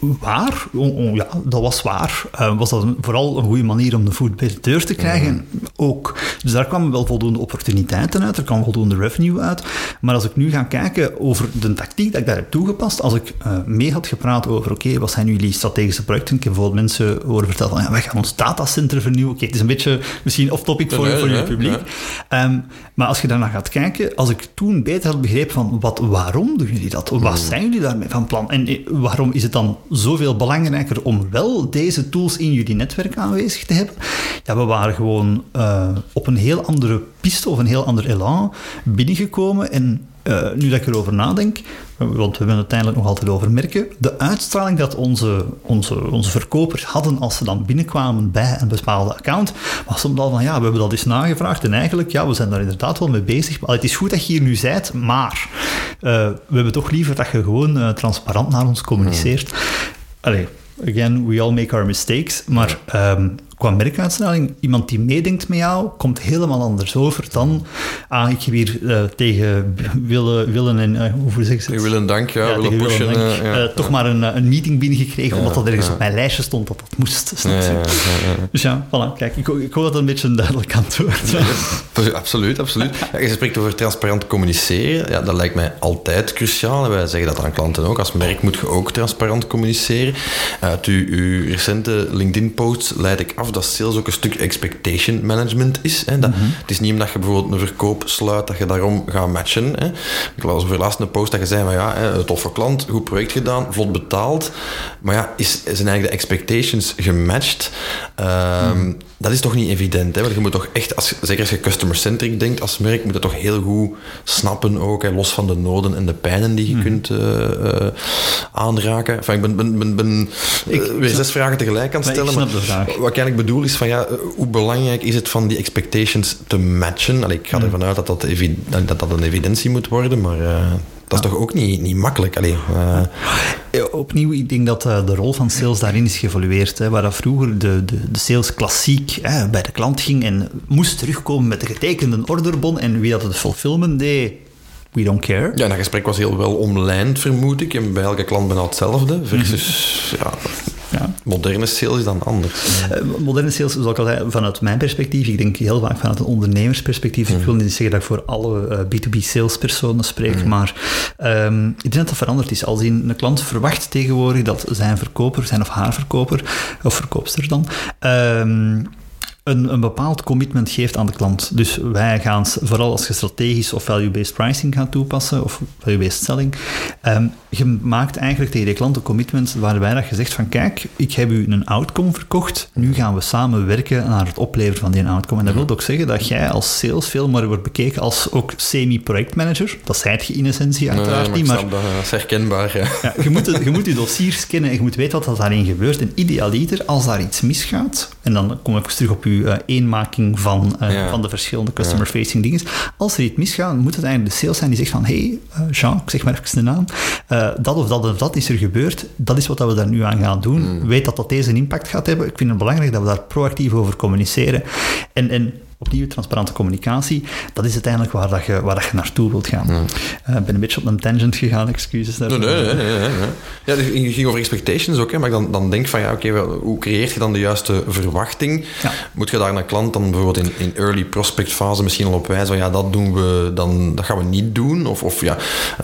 waar? O- o- ja, dat was waar. Eh, was dat een- vooral een goede manier om de voet bij de deur te krijgen? Ook. Dus daar kwamen wel voldoende opportuniteiten uit, er kwam voldoende revenue uit. Maar als ik nu ga kijken over de tactiek dat ik daar heb toegepast, als ik eh, mee had gepraat over, oké, wat zijn jullie strategische projecten? Ik heb bijvoorbeeld mensen horen vertellen van, ja, wij gaan ons datacenter vernieuwen. Oké, het is een beetje misschien off-topic voor, Nee, voor je publiek. Ehm, maar als je daarna gaat kijken, als ik toen beter had begrepen van wat, waarom doen jullie dat? Wat zijn jullie daarmee van plan? En eh, waarom is het dan zoveel belangrijker om wel deze tools in jullie netwerk aanwezig te hebben? Ja, we waren gewoon eh, op een heel andere piste of een heel ander elan binnengekomen en eh, nu dat ik erover nadenk, want we hebben het uiteindelijk nog altijd over merken, de uitstraling dat onze, onze, onze verkopers hadden als ze dan binnenkwamen bij een bepaalde account, was soms al van ja, we hebben dat eens nagevraagd en eigenlijk, ja, we zijn daar inderdaad wel mee bezig. Maar het is goed dat je hier nu bent, maar eh, we hebben toch liever dat je gewoon eh, transparant naar ons communiceert. Allee, again, we all make our mistakes, maar ehm, qua merkuitstraling, iemand die meedenkt met jou, komt helemaal anders over dan, ah, ik heb hier tegen willen, willen en, eh, hoe zeg je het? Dank, ja, willen pushen. Dank, eh, ja. eh, toch maar een, eh, een meeting binnengekregen, omdat dat ergens op mijn lijstje stond dat dat moest. Dus ja, voilà, kijk, ik, ik hoop dat het een beetje een duidelijk antwoord Ja, Absoluut, absoluut. Je spreekt over transparant communiceren. Ja, dat lijkt mij altijd cruciaal. En wij zeggen dat aan klanten ook. Als merk moet je ook transparant communiceren. Uit uw, uw recente LinkedIn-post leid ik af dat sales ook een stuk expectation management is. Hè. Dat, Het is niet omdat je bijvoorbeeld een verkoop sluit dat je daarom gaat matchen. Hè. Ik las over laatst een post dat je zei van ja, hè, toffe klant, goed project gedaan, vlot betaald. Maar ja, is, zijn eigenlijk de expectations gematcht? Ehm, Dat is toch niet evident, hè? Want je moet toch echt, als, zeker als je customer-centric denkt als merk, moet je toch heel goed snappen ook, hè, los van de noden en de pijnen die je Mhm. kunt eh, eh, aanraken. Enfin, ik ben, ben, ben, ben eh, weer zes vragen tegelijk aan het Maar ik stellen. vraag. Wat ik eigenlijk bedoel is van, ja, eh, hoe belangrijk is het van die expectations te matchen? Allee, ik ga Mhm. ervan uit dat dat, dat, een evidentie moet worden, maar eh, dat is toch ook niet, niet makkelijk? Allee, eh, Ja, opnieuw, ik denk dat eh, de rol van sales daarin is geëvolueerd. Hè, waar dat vroeger de, de, de sales klassiek hè, bij de klant ging en moest terugkomen met de getekende orderbon en wie dat het fulfillment deed, we don't care. Ja, dat gesprek was heel wel omlijnd, vermoed ik. En bij elke klant bijna hetzelfde. Versus, Mhm. ja, Ja, Ja. Moderne sales is dan anders. Uh, moderne sales, zoals ik al zei, vanuit mijn perspectief, ik denk heel vaak vanuit een ondernemersperspectief. Ik wil niet zeggen dat ik voor alle uh, B2B salespersonen spreek, maar um, ik denk dat dat veranderd is. Als een klant verwacht tegenwoordig dat zijn verkoper, zijn of haar verkoper, of verkoopster dan, um, een, een bepaald commitment geeft aan de klant. Dus wij gaan, vooral als je strategisch of value-based pricing gaat toepassen, of value-based selling, um, je maakt eigenlijk tegen de klant een commitment waarbij dat je zegt van kijk, ik heb u een outcome verkocht, nu gaan we samen werken naar het opleveren van die outcome. En dat wil ook zeggen dat jij als sales veel meer wordt bekeken als ook semi-projectmanager. Dat zijt je in essentie uiteraard nee, niet, maar... Dat, dat is herkenbaar, ja. ja je, moet je moet je dossiers kennen en je moet weten wat daarin gebeurt. En idealiter, als daar iets misgaat, en dan kom ik terug op uw uh, eenmaking van, ja. van de verschillende customer-facing dingen. Als er iets misgaat, moet het eigenlijk de sales zijn die zegt van hey, uh, Jean, ik zeg maar even de naam, dat of dat of dat is er gebeurd, dat is wat we daar nu aan gaan doen. Mm. Weet dat dat deze een impact gaat hebben. Ik vind het belangrijk dat we daar proactief over communiceren. En, en opnieuw transparante communicatie, dat is uiteindelijk waar, dat je, waar dat je naartoe wilt gaan. Ja. Ik ben een beetje op een tangent gegaan, excuses daarvoor. nee, nee. nee, nee. Ja, dus je ging over expectations ook, hè, maar dan, dan denk van ja, oké, hoe creëert je dan de juiste verwachting? Moet je daar een klant dan bijvoorbeeld in, in early prospect fase misschien al op wijzen van ja, dat doen we, dan, dat gaan we niet doen? Of, of ja,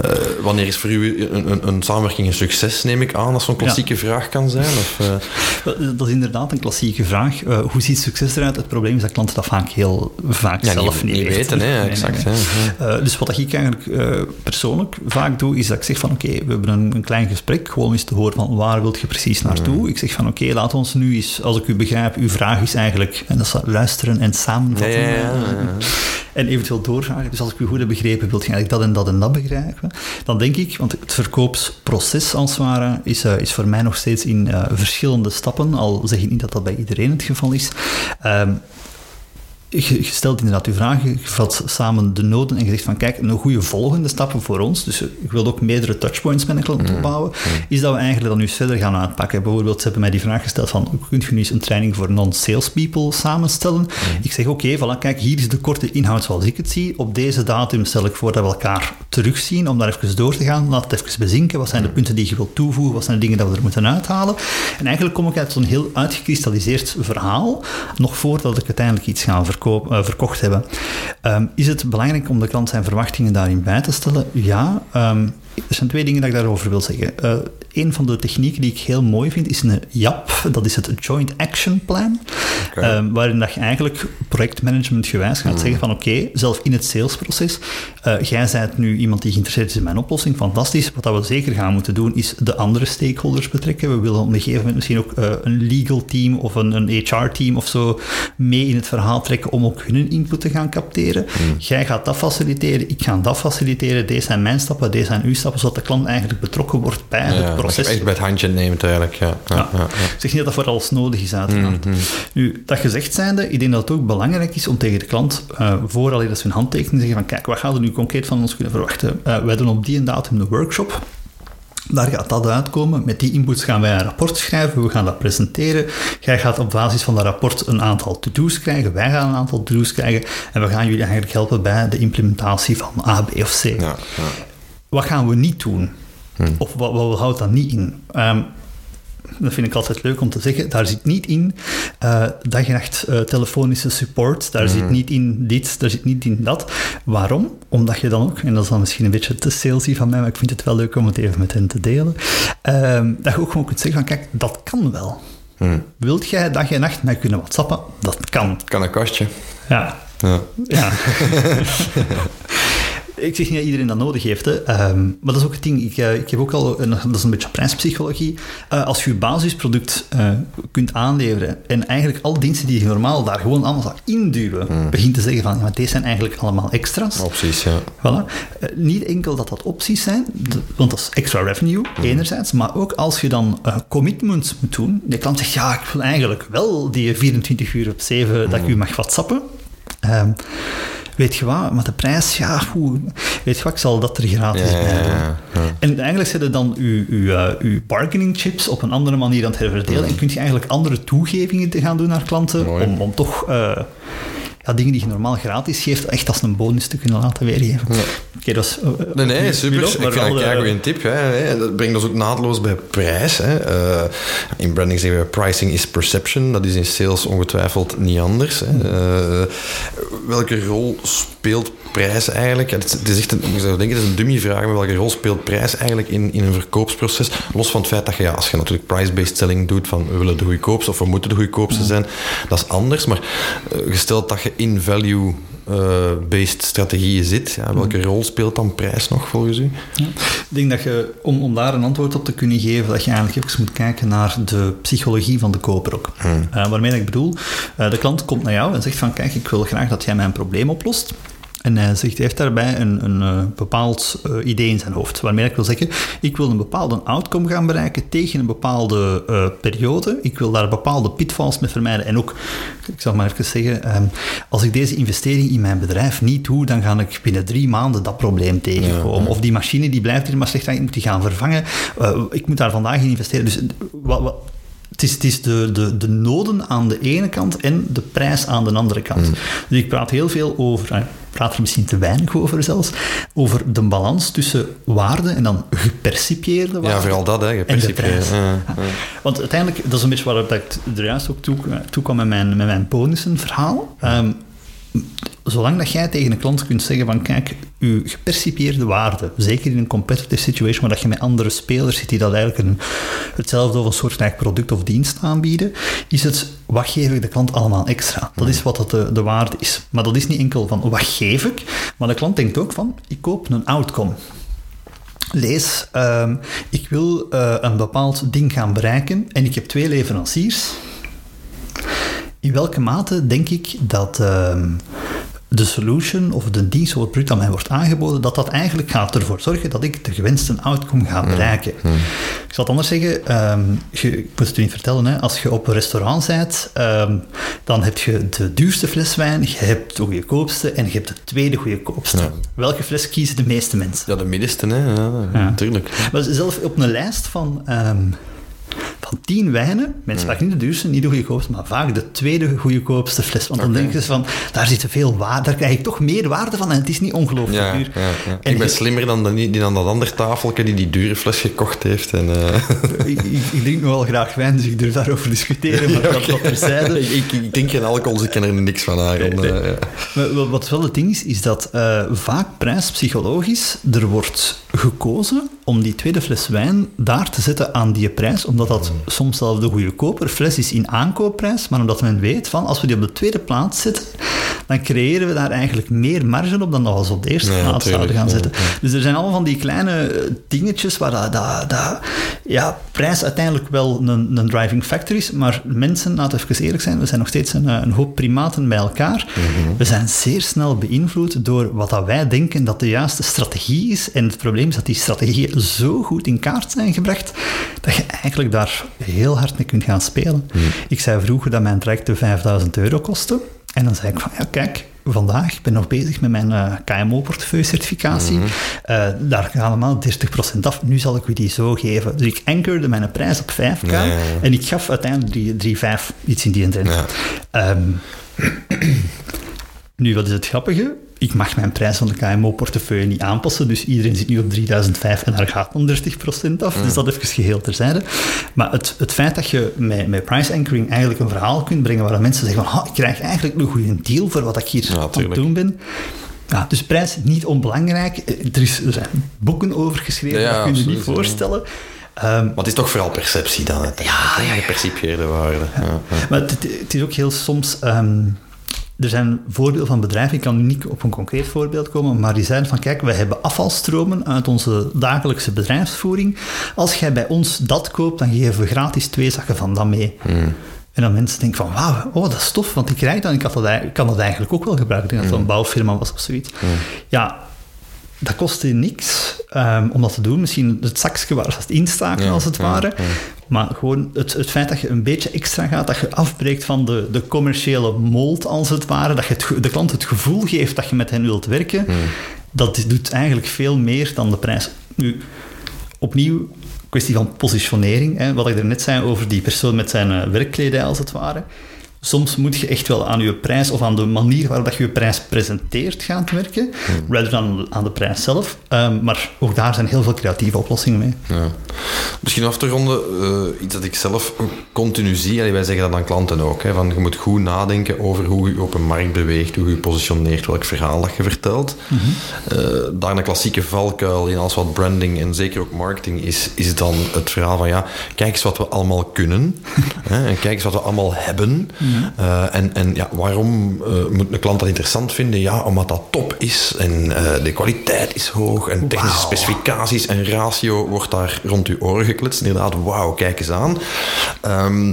uh, wanneer is voor u een, een, een, samenwerking een succes, neem ik aan, als zo'n klassieke vraag kan zijn? Of, uh... Dat is inderdaad een klassieke vraag. Hoe ziet succes eruit? Het probleem is dat klanten dat vaak heel vaak ja, zelf niet, weten. Hè, nee, exact. nee, nee. Uh, dus wat ik eigenlijk uh, persoonlijk vaak doe, is dat ik zeg van oké, okay, we hebben een, een, klein gesprek, gewoon eens te horen van waar wilt je precies naartoe. Mm. Ik zeg van oké, okay, laat ons nu eens, als ik u begrijp, uw vraag is eigenlijk, en dat is luisteren en samenvatten. Ja, ja, ja, en eventueel doorvragen. Dus als ik u goed heb begrepen, wilt je eigenlijk dat en dat en dat begrijpen? Dan denk ik, want het verkoopsproces als het ware is, uh, is voor mij nog steeds in verschillende stappen, al zeg ik niet dat dat bij iedereen het geval is. Um, stelt inderdaad uw vragen, je vat samen de noden en je zegt van kijk, een goede volgende stappen voor ons, dus ik wil ook meerdere touchpoints met een klant opbouwen, is dat we eigenlijk dan nu eens verder gaan aanpakken. Bijvoorbeeld, ze hebben mij die vraag gesteld van, kunt je nu eens een training voor non-salespeople samenstellen? Ik zeg oké, okay, voilà, kijk, hier is de korte inhoud zoals ik het zie. Op deze datum stel ik voor dat we elkaar terugzien, om daar even door te gaan. Laat het even bezinken. Wat zijn de punten die je wilt toevoegen? Wat zijn de dingen dat we er moeten uithalen? En eigenlijk kom ik uit zo'n heel uitgekristalliseerd verhaal, nog voordat ik uiteindelijk iets ga verkopen, uh, verkocht hebben. Um, is het belangrijk om de klant zijn verwachtingen daarin bij te stellen? Ja. Um, er zijn twee dingen dat ik daarover wil zeggen. Uh, een van de technieken die ik heel mooi vind is een JAP. Dat is het Joint Action Plan. Okay. Um, waarin dat je eigenlijk projectmanagement gewijs gaat mm. zeggen van oké, okay, zelf in het salesproces, uh, jij bent nu iemand die geïnteresseerd is in mijn oplossing, fantastisch. Wat dat we zeker gaan moeten doen is de andere stakeholders betrekken. We willen op een gegeven moment misschien ook uh, een legal team of een, een HR-team of zo mee in het verhaal trekken om ook hun input te gaan capteren. Mm. Jij gaat dat faciliteren, ik ga dat faciliteren, deze zijn mijn stappen, deze zijn uw stappen, zodat de klant eigenlijk betrokken wordt bij ja, het proces. Echt bij het handje neemt eigenlijk, ja. ja. Ik zeg niet dat dat voor alles nodig is, uiteraard. Mm -hmm. Nu, dat gezegd zijnde, ik denk dat het ook belangrijk is om tegen de klant, uh, vooral dat ze een handtekening zeggen van kijk, wat gaan we nu concreet van ons kunnen verwachten? Uh, wij doen op die en datum een workshop. Daar gaat dat uitkomen. Met die inputs gaan wij een rapport schrijven. We gaan dat presenteren. Jij gaat op basis van dat rapport een aantal to-do's krijgen. Wij gaan een aantal to-do's krijgen. En we gaan jullie eigenlijk helpen bij de implementatie van A, B of C. Ja, ja. Wat gaan we niet doen? Hmm. Of wat, wat houdt dat niet in? Um, dat vind ik altijd leuk om te zeggen. Daar zit niet in uh, dag en nacht uh, telefonische support. Daar mm. zit niet in dit, daar zit niet in dat. Waarom? Omdat je dan ook, en dat is dan misschien een beetje te salesy van mij, maar ik vind het wel leuk om het even met hen te delen. Uh, dat je ook gewoon kunt zeggen van, kijk, dat kan wel. Mm. Wilt jij dag en nacht mij kunnen whatsappen? Dat kan. Kan een kastje. Ja. Ja. ja. ik zeg niet dat iedereen dat nodig heeft, hè. Um, maar dat is ook het ding. Ik, uh, ik heb ook al, een, dat is een beetje prijspsychologie. Uh, als je je basisproduct uh, kunt aanleveren en eigenlijk alle diensten die je normaal daar gewoon allemaal zou induwen, Mm. begint te zeggen van, ja, maar deze zijn eigenlijk allemaal extra's. Opties, ja. Voilà. niet enkel dat dat opties zijn, want dat is extra revenue, Mm. enerzijds, maar ook als je dan commitments moet doen. De klant zegt, ja, ik wil eigenlijk wel die 24 uur op 7 Mm. dat ik u mag whatsappen. Um, weet je wat, maar de prijs, ja, hoe, weet je wat, ik zal dat er gratis Ja, bij doen. ja. En eigenlijk zetten dan uw, uw, uh, uw bargaining chips op een andere manier aan het herverdelen en kun je eigenlijk andere toegevingen te gaan doen naar klanten Mooi. om, om toch... Uh, ja, dingen die je normaal gratis geeft, echt als een bonus te kunnen laten weergeven. Ja. Oké, dat is... Uh, nee, nee, super. ik vind dat een goede tip. Hè. Dat brengt ons ook naadloos bij prijs. Hè. Uh, in branding zeggen we pricing is perception. Dat is in sales ongetwijfeld niet anders. Hè. Uh, welke rol speelt prijs eigenlijk? Het is echt een, ik zou denken, het is een dummy vraag, maar welke rol speelt prijs eigenlijk in, in een verkoopsproces? Los van het feit dat je, ja, als je natuurlijk price-based selling doet, van we willen de goedkoopste of we moeten de goedkoopste zijn, dat is anders. Maar uh, gesteld dat je in value based strategieën zit. Ja, welke rol speelt dan prijs nog volgens u? Ja. Ik denk dat je, om, om daar een antwoord op te kunnen geven, dat je eigenlijk even moet kijken naar de psychologie van de koper ook. Hmm. Uh, waarmee ik bedoel, uh, de klant komt naar jou en zegt van kijk, ik wil graag dat jij mijn probleem oplost. En hij zegt, heeft daarbij een, een, een uh, bepaald uh, idee in zijn hoofd. Waarmee ik wil zeggen, ik wil een bepaalde outcome gaan bereiken tegen een bepaalde uh, periode. Ik wil daar bepaalde pitfalls mee vermijden. En ook, ik zal maar even zeggen, um, als ik deze investering in mijn bedrijf niet doe, dan ga ik binnen drie maanden dat probleem tegenkomen. Ja, ja. Of die machine die blijft hier maar slecht, ik moet die gaan vervangen. ik moet daar vandaag in investeren. Dus wat, wat het is, het is de, de, de noden aan de ene kant en de prijs aan de andere kant. Mm. Dus ik praat heel veel over, ik praat er misschien te weinig over zelfs, over de balans tussen waarde en dan gepercipieerde waarde. Ja, vooral dat, hè, gepercipieerde. Ja, ja. Want uiteindelijk, dat is een beetje waar ik er juist ook toe, toe kwam met mijn, met mijn bonussen verhaal. Um, zolang dat jij tegen een klant kunt zeggen van kijk, uw gepercipieerde waarde, zeker in een competitive situation waar dat je met andere spelers zit die dat eigenlijk een, hetzelfde of een soortgelijk product of dienst aanbieden, is het wat geef ik de klant allemaal extra? Dat is wat de, de waarde is. Maar dat is niet enkel van wat geef ik, maar de klant denkt ook van ik koop een outcome. Lees, um, ik wil uh, een bepaald ding gaan bereiken en ik heb twee leveranciers. In welke mate denk ik dat uh, de solution of de dienst of het product dat mij wordt aangeboden, dat dat eigenlijk gaat ervoor zorgen dat ik de gewenste outcome ga bereiken. Mm. Mm. Ik zal het anders zeggen, um, je, ik moet het u niet vertellen, hè, als je op een restaurant bent, um, dan heb je de duurste fles wijn, je hebt de goedkoopste en je hebt de tweede goedkoopste. Ja. Welke fles kiezen de meeste mensen? Ja, de middenste, hè. Ja, ja. natuurlijk. Maar zelf op een lijst van... Um, van tien wijnen, mensen vaak niet de duurste, niet de goedkoopste, maar vaak de tweede goedkoopste fles. Want dan okay. denken ze van, daar zit veel waarde, daar krijg ik toch meer waarde van en het is niet ongelooflijk ja, duur. Ja, ja. ik ben slimmer dan, die dan dat andere tafeltje die die dure fles gekocht heeft. En, uh... ik, ik, ik, drink nog wel graag wijn, dus ik durf daarover discussiëren, maar dat terzijde. ik, ik denk geen alcohol, dus ik ken er niks van aan. Nee, nee. Uh, maar wat wel het ding is, is dat uh, vaak prijspsychologisch er wordt gekozen om die tweede fles wijn daar te zetten aan die prijs, omdat dat soms zelfs de goedkoper fles is in aankoopprijs, maar omdat men weet van als we die op de tweede plaats zetten, dan creëren we daar eigenlijk meer marge op dan dat we ze op de eerste nee, plaats zouden gaan zetten. Ja, ja. Dus er zijn allemaal van die kleine dingetjes waar dat, dat, dat ja, prijs uiteindelijk wel een, een, driving factor is, maar mensen, laten we even eerlijk zijn, we zijn nog steeds een, een hoop primaten bij elkaar. Mm -hmm. We zijn zeer snel beïnvloed door wat dat wij denken dat de juiste strategie is. En het probleem is dat die strategieën zo goed in kaart zijn gebracht, dat je eigenlijk daar heel hard mee kunt gaan spelen. Mm. Ik zei vroeger dat mijn trajecten 5000 euro kostte. En dan zei ik van, ja kijk, vandaag, ik ben nog bezig met mijn uh, KMO-portefeuille-certificatie. Mm -hmm. uh, daar gaan allemaal 30% af. Nu zal ik u die zo geven. Dus ik ankerde mijn prijs op 5k ja, ja, ja. en ik gaf uiteindelijk 3,5, iets in die trend. Um, nu, wat is het grappige? ik mag mijn prijs van de KMO-portefeuille niet aanpassen, dus iedereen zit nu op 3005 en daar gaat dan 30% af. Mm. Dus dat even geheel terzijde. Maar het, het feit dat je met, met price anchoring eigenlijk een verhaal kunt brengen waar mensen zeggen van, ik krijg eigenlijk een goede deal voor wat ik hier ja, aan het doen ben. Ja, dus prijs niet onbelangrijk. Er, is, er zijn boeken over geschreven, ja, dat kun je je niet voorstellen. Um, maar het is toch vooral perceptie dan, het ja, ja, gepercipieerde waarde. Ja. Ja, maar het, het, is ook heel soms... Um, er zijn voorbeelden van bedrijven, ik kan niet op een concreet voorbeeld komen, maar die zeiden van kijk, we hebben afvalstromen uit onze dagelijkse bedrijfsvoering. Als jij bij ons dat koopt, dan geven we gratis twee zakken van dat mee. Hmm. En dan mensen denken van, wauw, oh, dat is tof, want ik krijg dat. Ik, had dat, ik kan dat eigenlijk ook wel gebruiken. Ik denk dat het een bouwfirma was of zoiets. Mm. Ja, dat kostte niks um, om dat te doen. Misschien het zakje waar ze het instaken, ja, als het ware. Ja, ja. Maar gewoon het, het feit dat je een beetje extra gaat, dat je afbreekt van de, de commerciële mold, als het ware, dat je het, de klant het gevoel geeft dat je met hen wilt werken, dat doet eigenlijk veel meer dan de prijs. Nu, opnieuw, kwestie van positionering. Hè, wat ik er net zei over die persoon met zijn uh, werkkledij, als het ware soms moet je echt wel aan je prijs of aan de manier waarop je je prijs presenteert gaan werken, rather dan aan de prijs zelf. Ehm, maar ook daar zijn heel veel creatieve oplossingen mee. Ja. Misschien af te ronden, eh, iets dat ik zelf continu zie, en wij zeggen dat aan klanten ook, hè, van je moet goed nadenken over hoe je op een markt beweegt, hoe je je positioneert, welk verhaal dat je vertelt. Eh, daar een klassieke valkuil in als wat branding en zeker ook marketing is, is dan het verhaal van ja, kijk eens wat we allemaal kunnen, hè, en kijk eens wat we allemaal hebben. Eh, en, en ja, waarom eh, moet een klant dat interessant vinden? Ja, omdat dat top is en eh, de kwaliteit is hoog en technische specificaties en ratio wordt daar rond je oren gekletst. Inderdaad, wauw, kijk eens aan. Ehm,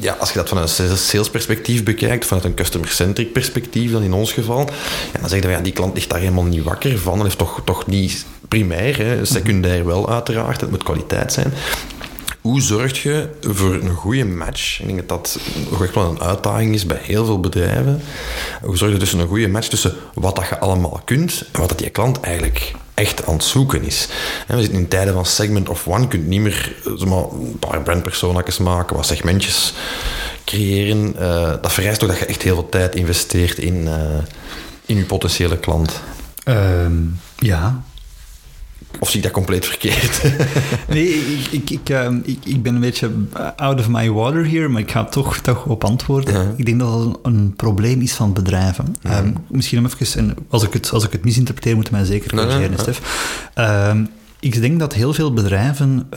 ja, als je dat vanuit een sales perspectief bekijkt, vanuit een customer-centric perspectief dan in ons geval, ja, dan zeg je van ja, die klant ligt daar helemaal niet wakker van. Dat is toch, toch niet primair, hè. secundair wel uiteraard. Het moet kwaliteit zijn. Hoe zorg je voor een goede match? Ik denk dat dat wel een uitdaging is bij heel veel bedrijven. Hoe zorg je tussen een goede match tussen wat dat je allemaal kunt en wat dat die klant eigenlijk echt aan het zoeken is? We zitten in tijden van segment of one. Je kunt niet meer eh, zeg maar, een paar brandpersonakjes maken, wat segmentjes creëren. Eh, dat vereist ook dat je echt heel veel tijd investeert in, eh, in je potentiële klant. Ehm, ja, Of zie ik dat compleet verkeerd? Nee, ik, ik, ik, ehm, ik, ik ben een beetje out of my water hier, maar ik ga toch, toch op antwoorden. Ja. Ik denk dat dat een, een probleem is van bedrijven. Ehm, misschien om even, en als ik het, als ik het misinterpreteer, moet mij zeker corrigeren. Stef. Ehm, ik denk dat heel veel bedrijven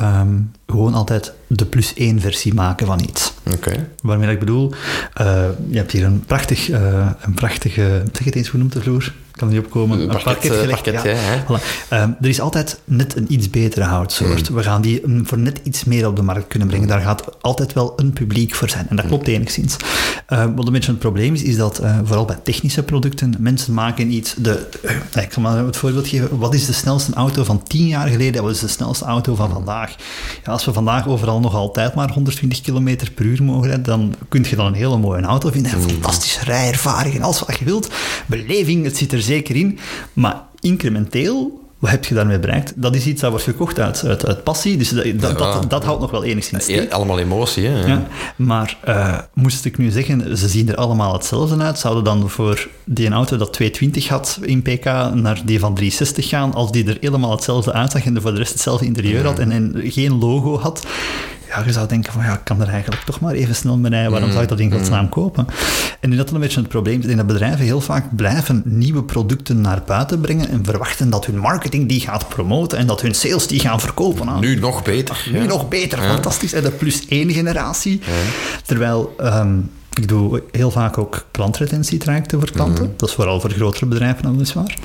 gewoon altijd de plus één versie maken van iets. Oké. Waarmee ik bedoel, eh, je hebt hier een prachtig, eh, een prachtige, zeg het eens, hoe noemt de vloer? Kan er niet opkomen. Een parket, eh, parket, ja, hè. Voilà. Ehm, er is altijd net een iets betere houtsoort. Hmm. We gaan die mm, voor net iets meer op de markt kunnen brengen. Daar gaat altijd wel een publiek voor zijn. En dat klopt enigszins. Ehm, wat een beetje het probleem is, is dat eh, vooral bij technische producten, mensen maken iets... De, eh, ik zal maar het voorbeeld geven. Wat is de snelste auto van tien jaar geleden? Wat is de snelste auto van vandaag? Ja, als we vandaag overal nog altijd maar 120 km per uur mogen rijden, dan kun je dan een hele mooie auto vinden. Een fantastische rijervaring en alles wat je wilt. Beleving, het zit er zeker in. Maar incrementeel, wat heb je daarmee bereikt? Dat is iets dat wordt gekocht uit, uit, uit passie. Dus dat, dat, dat, dat houdt nog wel enigszins steek. allemaal emotie, hè? Ja, maar eh, moest ik nu zeggen, ze zien er allemaal hetzelfde uit, zouden dan voor die auto dat 220 had in pk naar die van 360 gaan, als die er helemaal hetzelfde uitzag en er voor de rest hetzelfde interieur had en, en geen logo had? Ja, je zou denken van, ja, ik kan er eigenlijk toch maar even snel mee rijden, waarom zou ik dat in godsnaam kopen? En nu dat is een beetje het probleem. Ik denk dat bedrijven heel vaak blijven nieuwe producten naar buiten brengen en verwachten dat hun marketing die gaat promoten en dat hun sales die gaan verkopen aan Nu nog beter. nu ja. nog beter, fantastisch. En de plus één generatie. Terwijl ehm, ik doe heel vaak ook klantretentietrajecten voor klanten. Dat is vooral voor grotere bedrijven, dan weliswaar.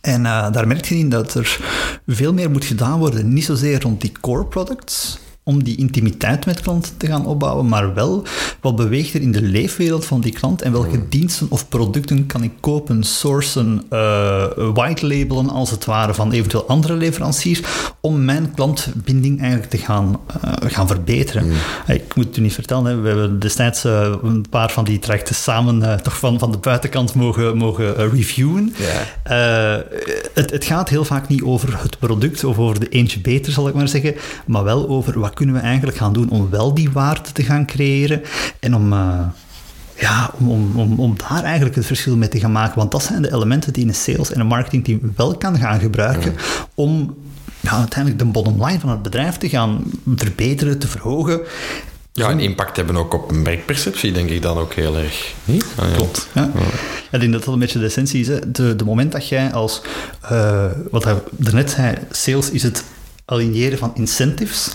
En eh, daar merk je in dat er veel meer moet gedaan worden. Niet zozeer rond die core products, om die intimiteit met klanten te gaan opbouwen, maar wel wat beweegt er in de leefwereld van die klant en welke diensten of producten kan ik kopen, sourcen, eh white labelen als het ware van eventueel andere leveranciers, om mijn klantbinding eigenlijk te gaan, eh, gaan verbeteren. Eh, Ik moet u niet vertellen, hè, we hebben destijds een paar van die trajecten samen toch van, van de buitenkant mogen, mogen reviewen. Het, het gaat heel vaak niet over het product of over de eentje beter, zal ik maar zeggen, maar wel over wat kunnen we eigenlijk gaan doen om wel die waarde te gaan creëren en om... eh, ja, om, om, om, om daar eigenlijk het verschil mee te gaan maken. Want dat zijn de elementen die een sales en een marketingteam wel kan gaan gebruiken om ja, uiteindelijk de bottom line van het bedrijf te gaan verbeteren, te verhogen. Ja, en impact hebben ook op merkperceptie, denk ik dan ook heel erg. Niet? Ah, ja. Klopt. Ja. Ja, ik denk dat dat een beetje de essentie is. Hè. De, de moment dat jij als, eh, wat hij daarnet zei, sales is het aligneren van incentives.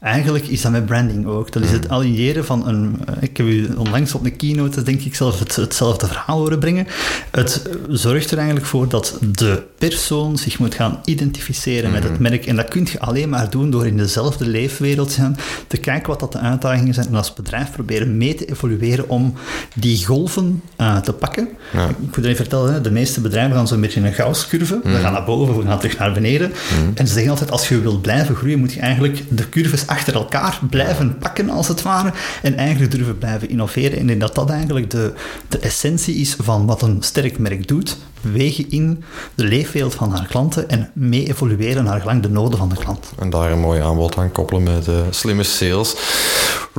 Eigenlijk is dat met branding ook. Dat is het aligneren van een... eh, Ik heb u onlangs op een keynote, denk ik, zelf het, hetzelfde verhaal horen brengen. Het zorgt er eigenlijk voor dat de persoon zich moet gaan identificeren met het merk. En dat kun je alleen maar doen door in dezelfde leefwereld te gaan, te kijken wat dat de uitdagingen zijn en als bedrijf proberen mee te evolueren om die golven eh, te pakken. Ja. Ik moet even vertellen, de meeste bedrijven gaan zo'n beetje een Gauss-curve. We gaan naar boven, we gaan terug naar beneden. En ze zeggen altijd, als je blijven groeien, moet je eigenlijk de curves achter elkaar blijven pakken, als het ware. En eigenlijk durven blijven innoveren. En denk dat dat eigenlijk de, de essentie is van wat een sterk merk doet. Bewegen in de leefwereld van haar klanten en mee evolueren naar gelang de noden van de klant. En daar een mooi aanbod aan koppelen met eh, slimme sales.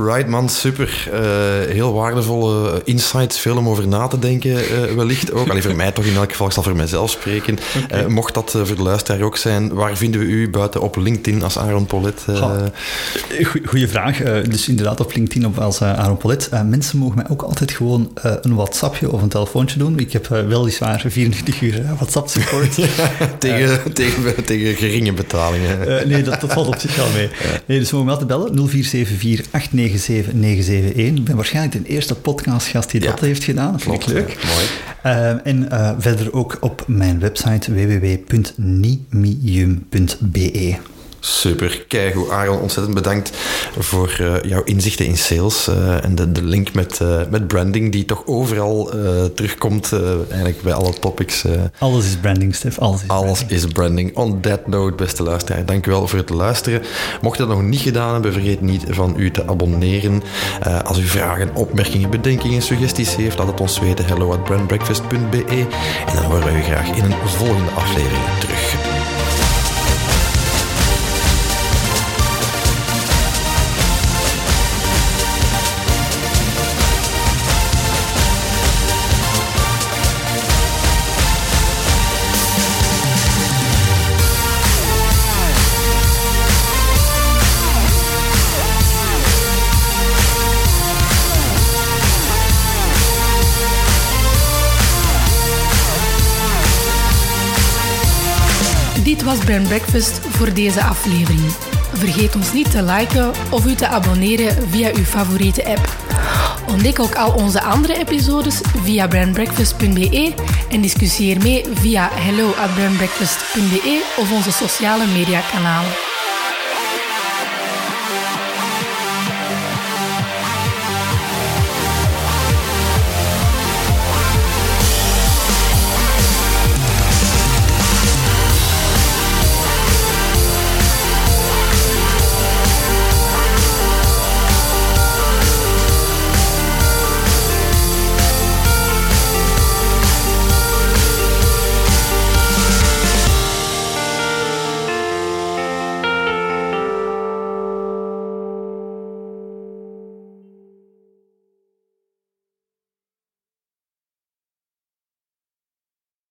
Right man, super. Uh, heel waardevolle insights, veel om over na te denken uh, wellicht ook. Alleen voor mij toch in elk geval, ik zal voor mijzelf spreken. Okay. Uh, mocht dat voor de luisteraar ook zijn, waar vinden we u buiten op LinkedIn als Aaron Polet? Goeie vraag. dus inderdaad op LinkedIn op als Aaron Polet. mensen mogen mij ook altijd gewoon een WhatsAppje of een telefoontje doen. Ik heb weliswaar 24 uur WhatsApp support. tegen, tegen, tegen geringe betalingen. nee, dat, dat valt op zich wel mee. Nee, dus mogen we altijd bellen. 0474 897 971. Ik ben waarschijnlijk de eerste podcastgast die dat heeft gedaan. Dat vind ik leuk. Mooi. Uh, en uh, verder ook op mijn website www.nimium.be. Super, keigoed. Aaron, ontzettend bedankt voor uh, jouw inzichten in sales uh, en de, de link met, uh, met branding die toch overal terugkomt, eigenlijk bij alle topics. alles is branding, Stef. Alles, is, alles branding. is branding. On that note, beste luisteraar, dank u wel voor het luisteren. Mocht je dat nog niet gedaan hebben, vergeet niet van u te abonneren. als u vragen, opmerkingen, bedenkingen, suggesties heeft, laat het ons weten. Hello at brandbreakfast.be en dan horen we u graag in een volgende aflevering terug. Brand Breakfast voor deze aflevering. Vergeet ons niet te liken of u te abonneren via uw favoriete app. Ontdek ook al onze andere episodes via brandbreakfast.be en discussieer mee via hello@brandbreakfast.be of onze sociale media kanalen.